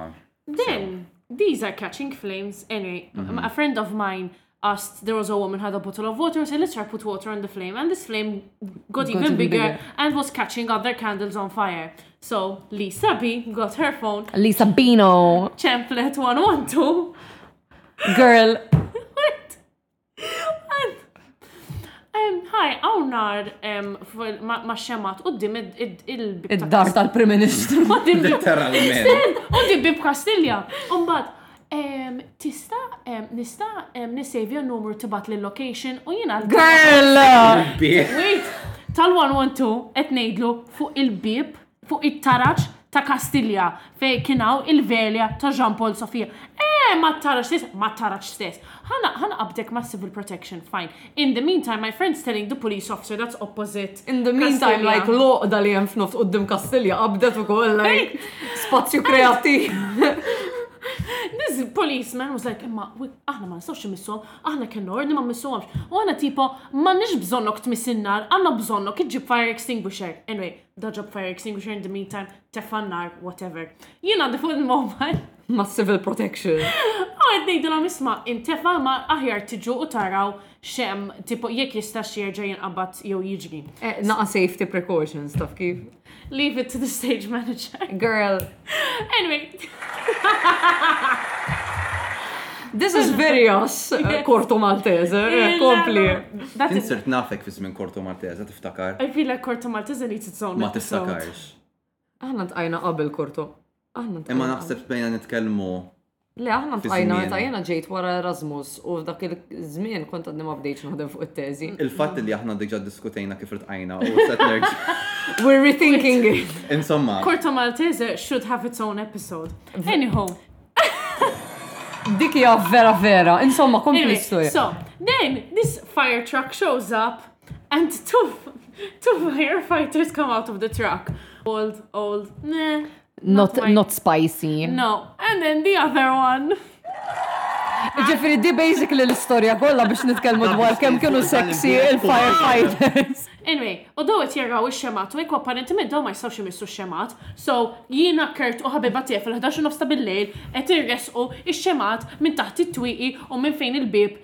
Then these are catching flames anyway. Mhm. A friend of mine asked there was a woman had a bottle of water and said let's try put water on the flame and this flame got, got even bigger, bigger, and was catching other candles on fire so Lisa B got her phone Lisa Bino Champlet 112 girl Hi, għaw nar ma xemat u dim il-bib. Id-dar tal-Prim Ministru. Literalment. U dim bib Kastilja. Umbat, tista nista nisavja numru tibat li location u jina. Girl! Wait, tal-112 etnejdlu fuq il-bib fuq it-taraġ ta' Kastilja fejn kien hawn il-velja ta' Jean Paul Sofia. Eh, mat-taraġ stess, mat-taraġ stess. Ħa nqabdek mas-Civil Protection, fine. In the meantime my friend's telling the police officer that's opposite Kastilja. In the meantime like l-għoqda li hemm f'nofs quddiem Kastilja qabdet ukoll like spazju kreattiv. This policeman was like imma aħna ma nistgħux immissuhom, aħna kellna ordni ma mmissuhomx. U aħna tipo m'għandniex bżonnok tmiss in-nar, għandna bżonnok iġġib fire extinguisher. Anyway, dodge up fire extinguisher in the meantime, tefa nar, whatever. Jien għandi fuq il-mobile. Ma civil protection. Għad nejdu la misma, intefa ma aħjar tiġu u taraw xem, tipo jek jista xieġa jinqabat jew jiġri. Eh, naqa safety precautions, taf kif? Leave it to the stage manager. Girl. Anyway. This is very us, Korto eh, Maltese, eh, kompli. Insirt nafek fi żmien Korto Maltese, Ftakar. I feel like Korto Maltese needs its own Ma tiftakarx. Aħna tqajna qabel Korto. Aħna tqajna. Imma naħseb bejna nitkellmu. Le, aħna tqajna meta jena ġejt wara Erasmus u dak il-żmien kont għadni ma bdejtx naħdem fuq it-teżi. Il-fatt li aħna diġà diskutejna kif rtqajna u set We're rethinking it. Insomma. Korto Maltese should have its own episode. Anyhow. Dik hija vera vera. Insomma, kompli story. So, then this fire truck shows up And two, two firefighters come out of the truck. Old, old, meh. Not, not, not spicy. No, and then the other one. Ġifiri, di basically l-istoria kolla biex nitkelmu dwar kem kienu sexy il-firefighters. Anyway, u daw għet jirraw il-xemat, u ekwa apparentement daw ma jistawx imissu xemat, so jina kert u ħabiba tiegħi fil-11 nofsta bil-lejl qed irresqu il-xemat minn taħt it-twiqi u minn fejn il-bib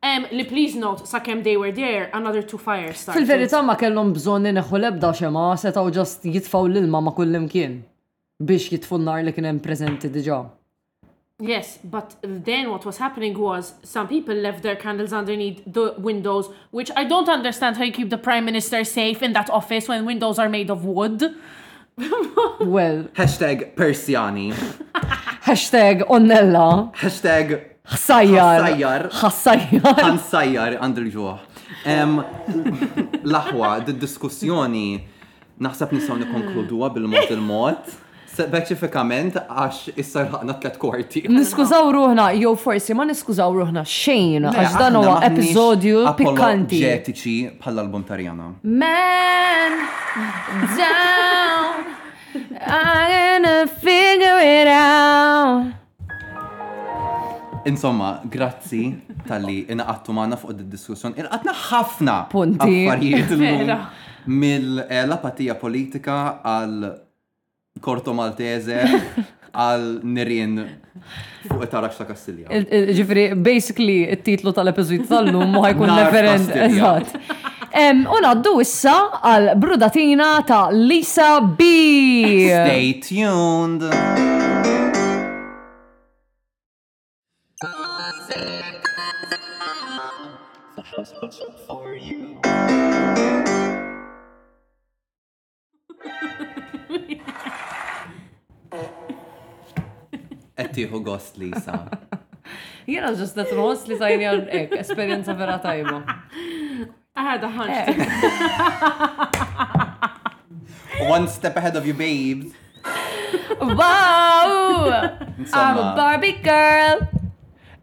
Em, li please note, sakemm they were there, another two fires started. Fil-verità ma kellhom bżonn ineħħu l-ebda xemgħa, setgħu just jitfgħu l-ilma ma' kullimkien biex jitfu n-nar li kien hemm preżenti diġà. Yes, but then what was happening was some people left their candles underneath the windows, which I don't understand how you keep the Prime Minister safe in that office when windows are made of wood. Well. Hashtag Persjani. Hashtag Onnella. Hashtag Ħsajjar. Ħsajjar. Ħsajjar. Ħsajjar għandu l-ġuħ. L-aħwa, d-diskussjoni naħseb nisaw nikonkluduwa bil-mod il-mod. Speċifikament għax issa ħaqna tlet kwarti. Niskużaw ruħna, jew forsi ma niskużaw ruħna xejn, għax dan huwa episodju pikkanti. Ġetiċi bħall-album ta' Rihanna. Man down, I'm gonna figure it out. Insomma, grazzi tal-li inaqattu maħna fuq id-diskussjon. Inqatna ħafna punti affarijiet mill-lapatija politika għal Korto Maltese għal nirien fuq it-tarax ta' Kastilja. Ġifri, basically, it-titlu tal-episod tal-lum ma ħajkun referent. Eżatt. U naddu issa għal brudatina ta' Lisa B. Stay tuned. for you. Qed tieħu gost Lisa. Jiena ġust qed nħoss li sajni hekk esperjenza vera tajba. Aħad ħanġ. One step ahead of you babes. Wow! I'm a Barbie girl.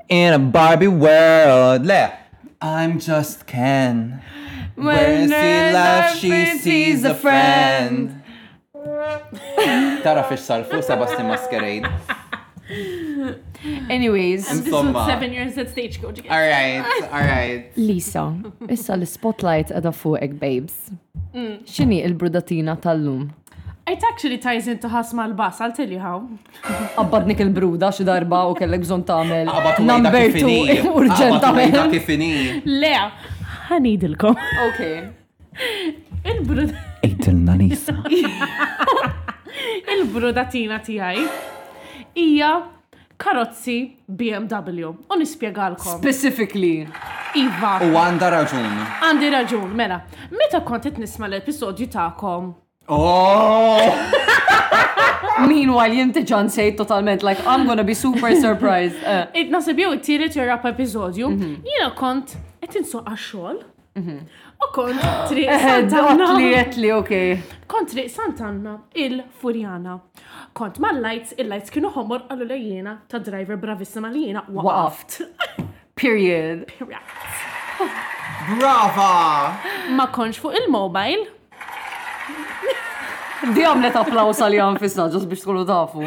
In a Barbie world, le! I'm just Ken. When in life she sees a friend. Tara fiex sarfu Sebastian Masquerade. Anyways. I'm just with seven years at stagecoach. All right, all right. Lisa, issa l-spotlight għada fuqek, babes. Mm. Xini il-brudatina tal-lum? It actually ties into ħas mal-bass, I'll tell you how. Qabbadnik il-bruda xi darba u kellek bżonn tagħmel number two urġentament. kif inhi. Le, ħanidilkom. Ok. Il-bruda. Ejtilna nisa. Il-brudatina tiegħi hija karozzi BMW. U nispjegalkom. Specifically. Iva. U għandha raġun. Għandi raġun, mela. Meta kont qed nisma' l-episodju tagħkom. Oh! Meanwhile, jinti ġan sejt totalment, like, I'm gonna be super surprised. Eh. Nasib jew it-tielet jew rap episodju, mhm. jiena kont qed insuq għax-xogħol. Mhm. U kont triq eh, Sant'Anna. Li jetli, ok. Kont triq Sant'Anna il-Furjana. Kont ma' lights, il-lights kienu ħomor għallu lejjena ta' driver bravissima li jena waqaft. Period. Brava! Ma konx fuq il-mobile. Di għamlet applaus għal jgħan fissa ġus biex tkunu tafu.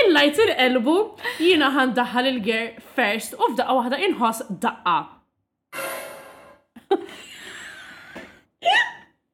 Illa jtir elbu jina għan daħal il-ger first u f'daqqa wahda inħos daqqa.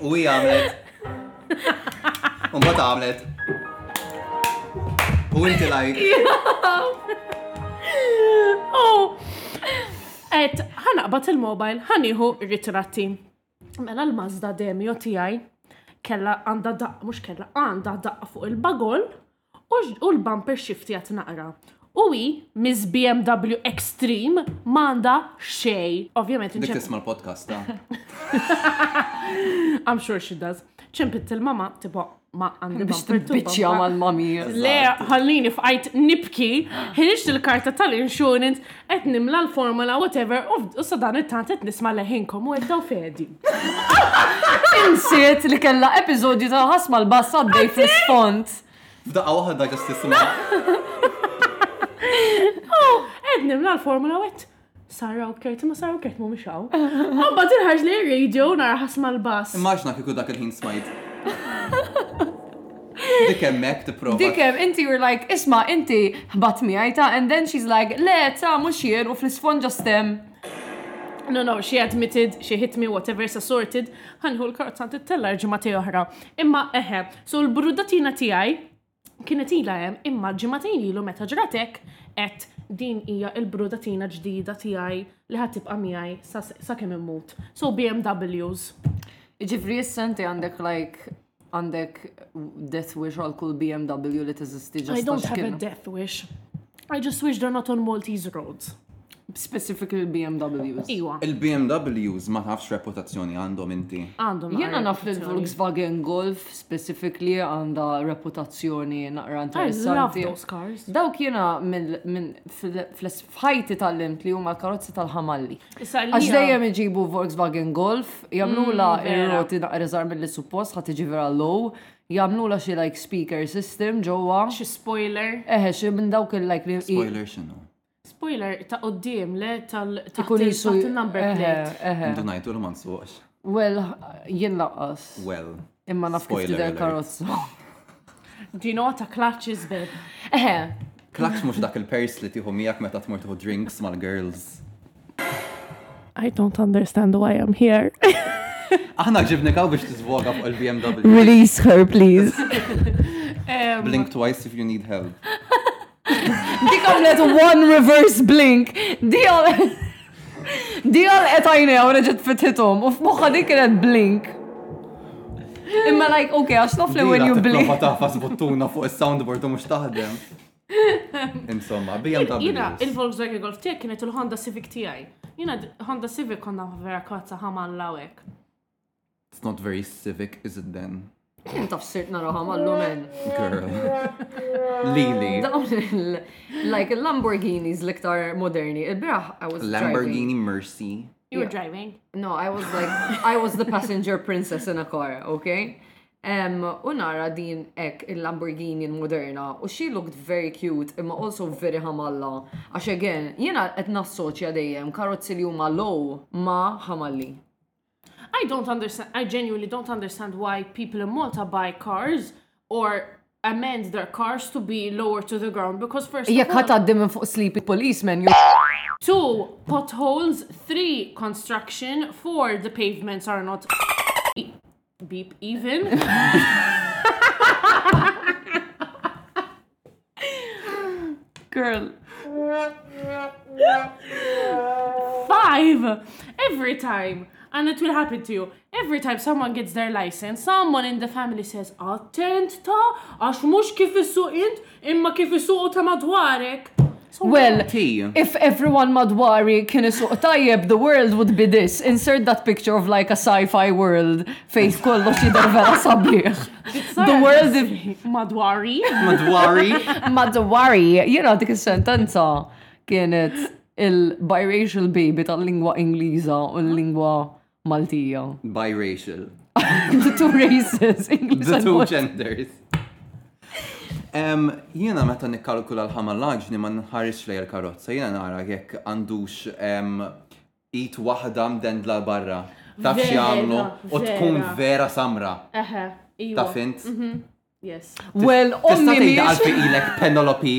U hija għamlet. U mbagħad għamlet. U inti lajk. Oh. Et ħanaqbad il-mobile, ħaniħu ritratti. Mela l-Mazda Demio tiegħi kella għandha daqqa, mhux kella għandha daqqa fuq il-bagol U l-bumper shift jgħat naqra. U hi Miss BMW Extreme m'għandha xej. Ovvjament Dik tisma' l-podcast ta'. I'm sure she does. Ċempit il-mama tipo ma għandi biex tibbiċċja mal-mami. Le, ħallini fqajt nibki, ħinix il-karta tal-insurance Qed nimla l-formola whatever u s-sadan it-tant qed nisma' leħinkom u għeddaw fedi. Insiet li kella episodju ta' ħasma l-bass għaddej fl-sfond. F'daqqa waħda ġast tisma. Oh, qed nimla l-formola wet. Sarra u kerti ma sarra u kerti mhumiex hawn. Għabba tilħarġ li r-radio nara ħasma l-bass. Immaġna kieku dak il-ħin smajt. Dik hemmhekk tipprova. Dik hemm, inti you're like, isma' inti ħbat miegħi ta' and then she's like, le ta' mhux jien u fl-isfond ġost hemm. No, no, she admitted, she hit me, whatever, sa sorted, ħanħu l-karozza tittella ġimgħati oħra. Imma eħe, so l-brudatina tiegħi kienet ilha hemm, imma ġimgħatejn ilu meta ġratek qed din hija l-brudatina ġdida tiegħi li ħadd tibqa' miegħi sa kemm immut. So BMWs. Ġifri issa inti għandek like Għandek death wish għal kull BMW li teżisti ġas. I don't have a death wish. I just wish they're not on Maltese roads. Specific il-BMWs. Iwa. Il-BMWs ma tafx reputazzjoni għandhom inti. Għandhom. Jena naf li l-Volkswagen Golf specific li għanda reputazzjoni naqra interessanti. Dawk jena fl-ħajti tal-limt li huma l-karozzi tal-ħamalli. Għax dejjem iġibu Volkswagen Golf, jagħmlula mm, ir-roti naqra iżgħar milli suppost ħadd iġi vera low, jagħmlula xi like speaker system ġewwa. Xi spoiler. Eħe, xi minn dawk il-like li. Spoiler x'inhu? Spoiler ta' qoddim le tal-number plate. Intu ngħidu l-mansuqx. Well, jien laqqas. Well. Imma naf kif tidher karozza. Do you know what a clutch is, babe? Eħe. Clutch mhux dak il-pers li tieħu miegħek meta tmur tieħu drinks mal-girls. I don't understand why I'm here. Aħna ġibni kaw biex tizvoga fuq il-BMW. Release her, please. Blink twice if you need help. Dik għamlet one reverse blink. Dijal. Dijal qed għajnejha u reġgħet fitħithom u f'moħħa dik kienet blink. Imma like, ok, għax naf li when you blink. Ma tafas buttuna fuq il-soundboard u mux taħdem. Insomma, bija ta' Jina, il-Volkswagen Golf tiegħek kienet il-Honda Civic tiegħi. Jina, Honda Civic konna vera kazza ħamal lawek. It's not very civic, is it then? Kem taf sirt naraha mal-lumen. Girl. Lili. Dawn il- like il-Lamborghinis l-iktar moderni. Il-biraħ I was Lamborghini driving. Mercy. You were driving. No, I was like, I was the passenger princess in a car, okay? Um, u nara din ek il-Lamborghini moderna u she looked very cute imma also very ħamalla. Għax again, jena qed nassoċja dejjem karozzi li huma low ma ħamalli. I don't understand. I genuinely don't understand why people in Malta buy cars or amend their cars to be lower to the ground because first. cut out them for sleepy policemen. Two potholes, three construction, four the pavements are not beep even. Girl. Five every time. And it will happen to you. Every time someone gets their license, someone in the family says, Attent ta, għax mux kif issu int, imma kif issu ta madwarek. Well, if everyone madwari kien isuq tajjeb the world would be this, insert that picture of like a sci-fi world fejn kollox jidher vera sabiħ. The world if madwari. Madwari. Madwari, jiena dik is-sentenza kienet il-biracial baby tal-lingwa Ingliża u l-lingwa Maltija. Biracial. The two races, English. The two genders. Jiena meta nikkalkula l-ħama l-aġni ma nħarisx lej il-karozza, jiena nara jekk għandux it waħda mdendla barra. Taf xi u tkun vera samra. Ta' fint? Mhm. Yes. Well, ommi miex. Għalfi ilek Penelope.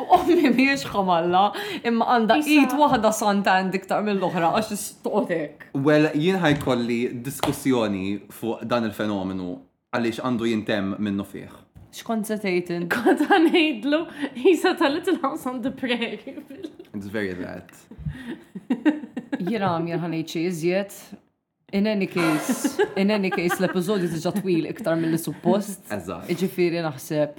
Ommi miex xomalla, imma għanda id wahda santa għand iktar mill-oħra, għax istoqtek. Well, jien ħajkolli diskussjoni fuq dan il-fenomenu għaliex għandu jintem minnu fih. Xkont se tgħidin? Kont ngħidlu jisa tal-little house on the prairie. It's very that. Jira għam jirħanajċi iżjed In any case, in any case, l-episodju diġa twil iktar mill suppost. Eżatt. Iġifiri naħseb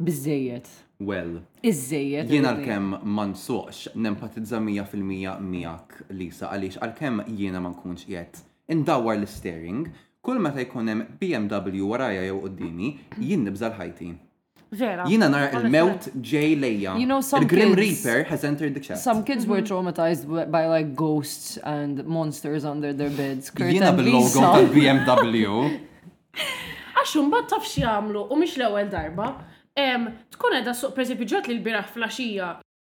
bizzejiet. Well. Iżżejjed. Jiena l-kem ma nsuqx nempatizza 100% miegħek Lisa għaliex għalkemm jiena ma nkunx qiegħed indawwar l-steering, kull meta jkun hemm BMW warajja jew qudiemi, jien nibża l-ħajti. Vera. Jiena nara il-mewt ġej lejja. You know some Il-Grim kids- Reaper has entered the chat. Some kids were traumatized by- by like ghosts and monsters under their beds. Kurt Jiena and bil-logo Lisa. tal-BMW. Għax imbagħad taf x'jagħmlu u mhix l-ewwel darba. Em, Tkun qiegħda suq pereżempju ġat li l-bieraħ flaxija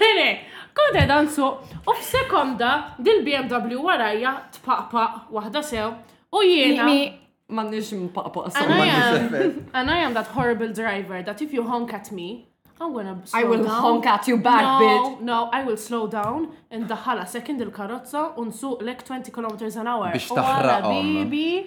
Kene, kont edha nsuq u f'sekonda dil-BMW warajja tpaqpaq waħda sew u jiena. Mannix mpaqpaq sew. And I am that horrible driver that if you honk at me, I'm gonna slow down. I will honk at you back, bitch. No, no, I will slow down and daħala second il-karozza u nsuq lek 20 km an hour. Biex taħraqhom. Bibi,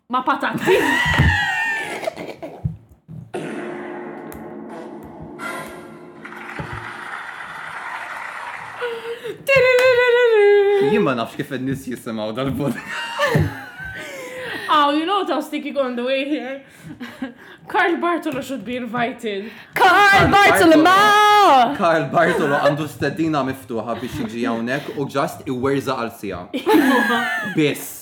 Ma patat. Jien ma nafx kif n-nis jisimaw dal-bud. Oh, you know how sticky going the way here. Carl Bartolo should be invited. Carl Bartolo ma! Carl Bartolo għandu stedina miftuħa biex jiġi hawnhekk u ġast iwerza għal sija. Biss.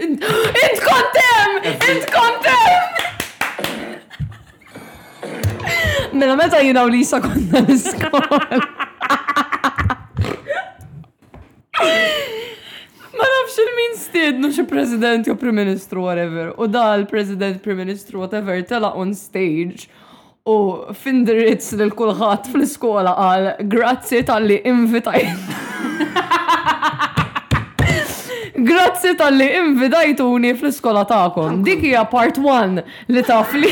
Int kontem! Int kontem! Mela meta jina u Lisa konna l-iskola. Ma nafx il-min stednu xi president jew prim ministru whatever. U da l-president prim ministru whatever tela on stage U f'indirizz lil kulħadd fl-iskola qal grazzi tal-li invitajt. Grazzi tal-li invitajtuni fl-iskola tagħkom. Dik hija part 1 li taf li.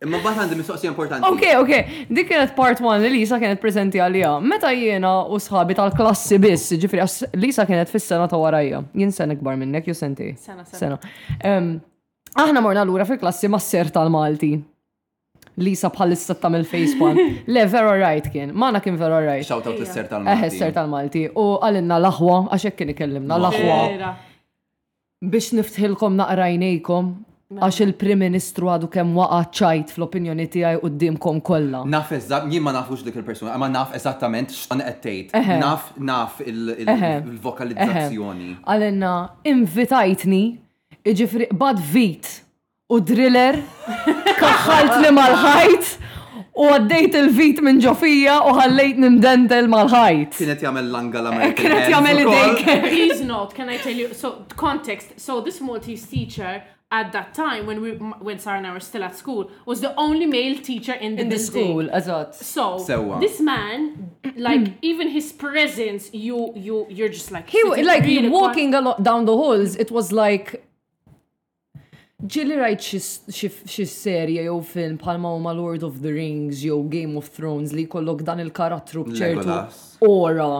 Imma bat għandi mistoqsija importanti. Ok, ok. Dik kienet part 1 li Lisa kienet prezenti għalija. Meta jiena u sħabi tal-klassi biss, ġifri, Lisa kienet fis-sena ta' warajja. Jien sen ikbar minnek, ju senti. Sena, sena. Aħna morna lura fil-klassi ma' ser tal-Malti. Lisa bħalissa tagħmel facepalm. Le, vera right kien. Mana kien vera right. Shout out is-ser tal-Malti. Eħe, s-ser tal-Malti. U għalinna l-aħwa, għax hekk kien ikellimna l-aħwa. Biex niftħilkom naqrajnejkom Mela. Għax il-Prim Ministru għadu kemm waqa' ċajt fl-opinjoni tiegħi qudiemkom kollha. Naf eżatt, jien ma nafux dik il-persuna, ma naf eżattament x'tan qed tgħid. Naf naf il-vokalizzazzjoni. Għalenna invitajtni Iġifri qbad vit u driller, kaħħaltni mal-ħajt u għaddejt il-vit minn ġo fija u ħallejtni ndentel mal-ħajt. Kien qed jagħmel l-angle American Kien qed jagħmel idejk. Please note, can I tell you, so context, so this Maltese teacher at that time when we when Sara and I were still at school, was the only male teacher in the, in the school. Eżatt. So, Sewa. this man, like, even his presence, you, you, you're just like... He, like, really walking along, down the halls, it was like... Ġili rajt xi serje jew film bħalma huma Lord of the Rings jew Game of Thrones li jkollok dan il-karattru bċertu ora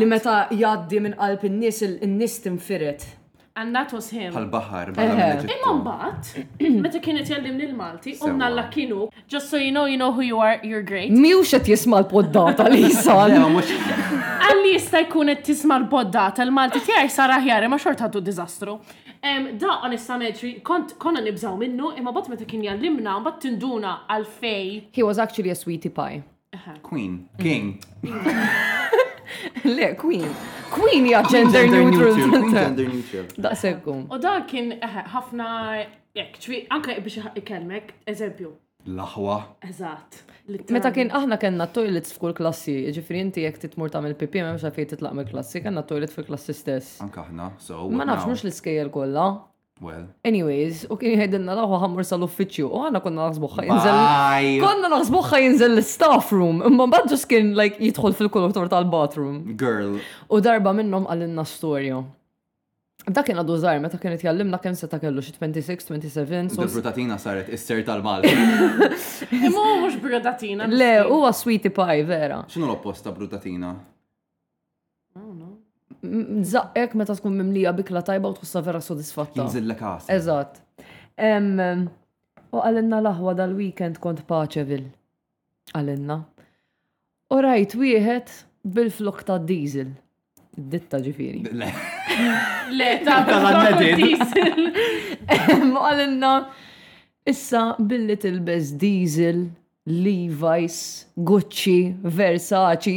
li meta jgħaddi minn qalb in-nies in-nies tinfiret. And that was him. Bħal-bahar, bħal-Eġittu. Imma mbatt, meta kienet jallim l malti umna l kienu, just so you know, you know who you are, you're great. Miju xet jisma l-poddata li jisan. Għalli jista jkun qed tisma l-poddata, l-Malti tiegħi sar aħjar, ma xort ħaddu dizastru. Da, onestament, kont konna nibżaw minnu, imma bat meta kien jallimna, bat tinduna għal-fej. He was actually a sweetie pie. Queen. King. Le, Queen. Queen hija gender neutral. Gender neutral. Daqsekkum. U dak kien ħafna jekk ċwi anke biex ikellmek, eżempju. L-aħwa. Eżatt. Meta kien aħna kellna toilets f'kull klassi, ġifri inti jekk titmur tagħmel pipi hemm xi fejn titlaq mill-klassi, kellna toilet fil-klassi stess. Anke aħna, so. Ma nafx mhux l-iskejjel kollha. Well. Anyways, u kien jħedinna laħu ħammur sal-uffiċju, u għana konna naħsbuħħa jinżel. Konna naħsbuħħa jinżel l-staff room, imma badġus kien like jidħol fil-koloktor tal-bathroom. Girl. U darba minnom għallinna storja. Da kien għadu zaħir, meta kien jitkallimna kem seta kellu xi 26, 27. So brutatina saret isser tal-mal. Imma mhux brutatina. Le, huwa sweetie pie vera. X'inhu l-oppost ta' brutatina? Zaqqek meta tkun mimlija bikla tajba u tħossa vera sodisfatta. Jinżillek għas. Eżatt. U għalinna laħwa dal-weekend kont paċevil. Għalinna. U rajt wieħed bil-flok ta' diesel. Ditta ġifiri. Le. Le, ta' diesel. U għalinna, issa billi tilbez diesel, Levi's, Gucci, Versace,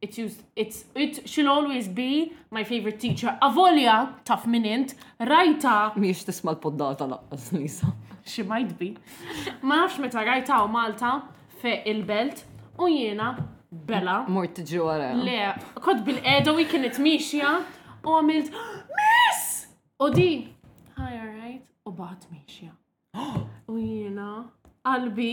It's used, it's, it she'll always be my favorite teacher. Avolja, taf minn int, rajta. Miex tisma l-poddata laqqas, Lisa. She might be. Ma nafx meta rajta u Malta fe il-belt u jiena bela. Mort tiġi wara. Le, kod bil-qeda u kienet miexja u għamilt, Miss! U di, hi, alright, u bat miexja. U jiena, qalbi,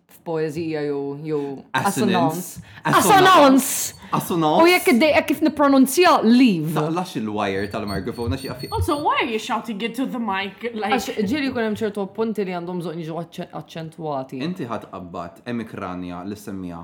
f'poeżija jew jew assonance. Assonance! Assonance. U jekk iddejqek kif nippronunzja leave. Taqlax il-wire tal-mikrofon għax jaffi. Also, why are you shouting into the mic? Għax like, ġieli jkun hemm ċertu punti li għandhom bżonn jiġu aċċe- aċċentwati. Inti ħadd qabbad emikranja li semmija.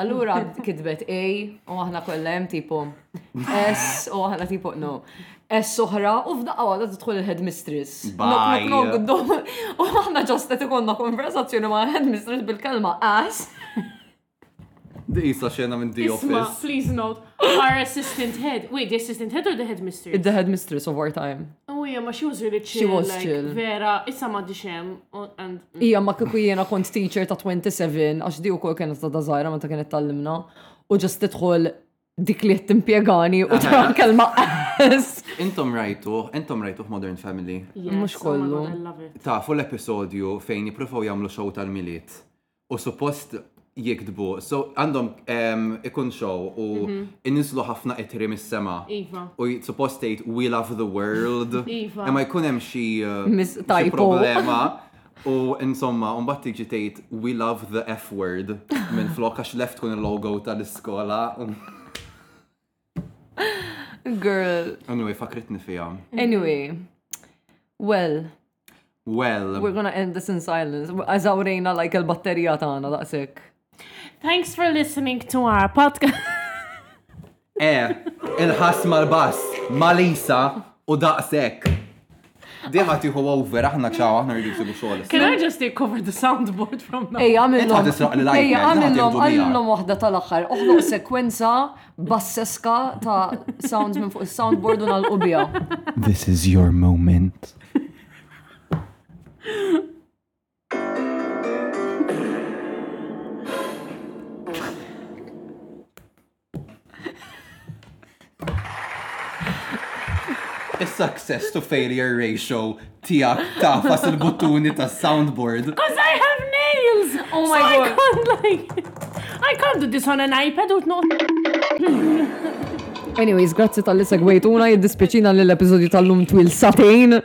Allura kitbet A u aħna kollha hemm tipo S u aħna tipo no. S oħra u f'daqqa waħda tidħol il-headmistress. Bye. U aħna ġost qed ikollna konversazzjoni ma' headmistress bil-kelma ass. Di jisa xena minn di office. Please note. Our assistant head. Wait, the assistant head or the headmistress? It's the headmistress of our time. Oh, yeah, ma she was really chill. She was like, chill. Vera, issa ma dixem. And... Ija, ma kiku jena kont teacher ta' 27, għax di u kol kienet ta' dazajra ma ta' kienet tal-limna. U ġast tidħol dik li jttimpiegani u ta' kelma ass. Intom rajtu, intom rajtu Modern Family. Mux oh kollu. Ta' full episodju fejn jiprofaw jamlu show tal-miliet. u suppost jiktbu, so għandhom em, ikun show u inizlu ħafna itri mis-sema. Iva. U j- suppost tgħid we love the world. Iva. Imma jkun hemm xi uh, Mis- xi typo. problema. U insomma, u mbagħad tiġi tgħid we love the F word minn flok għax left tkun il-logo tal-iskola. u- Girl. Anyway, fakritni fija. Anyway. Well. Well. We're gonna end this in silence. Għazawrejna like il-batterija tagħna daqshekk. Thanks for listening to our podcast. eh, il-ħas mal-bass, Malisa u daqshekk. Di ħa tieħu over, aħna ċaw, aħna rridu nsibu xogħol. Can I just take over the soundboard from now? Ejja, għamillom. Ejja, għamillom, għamillom waħda tal-axħar. Uħlu sekwenza basseska ta' sounds minn fuq il-soundboard u nal-qubija. This is your moment. success to failure ratio tijak tafas il-buttuni ta' soundboard. Cause I have nails! Oh my so god. I can't like... I can't do this on an iPad with no... Anyways, grazzi tal-li segwejtuna, jiddispeċina li l-episodju tal-lum twil satin.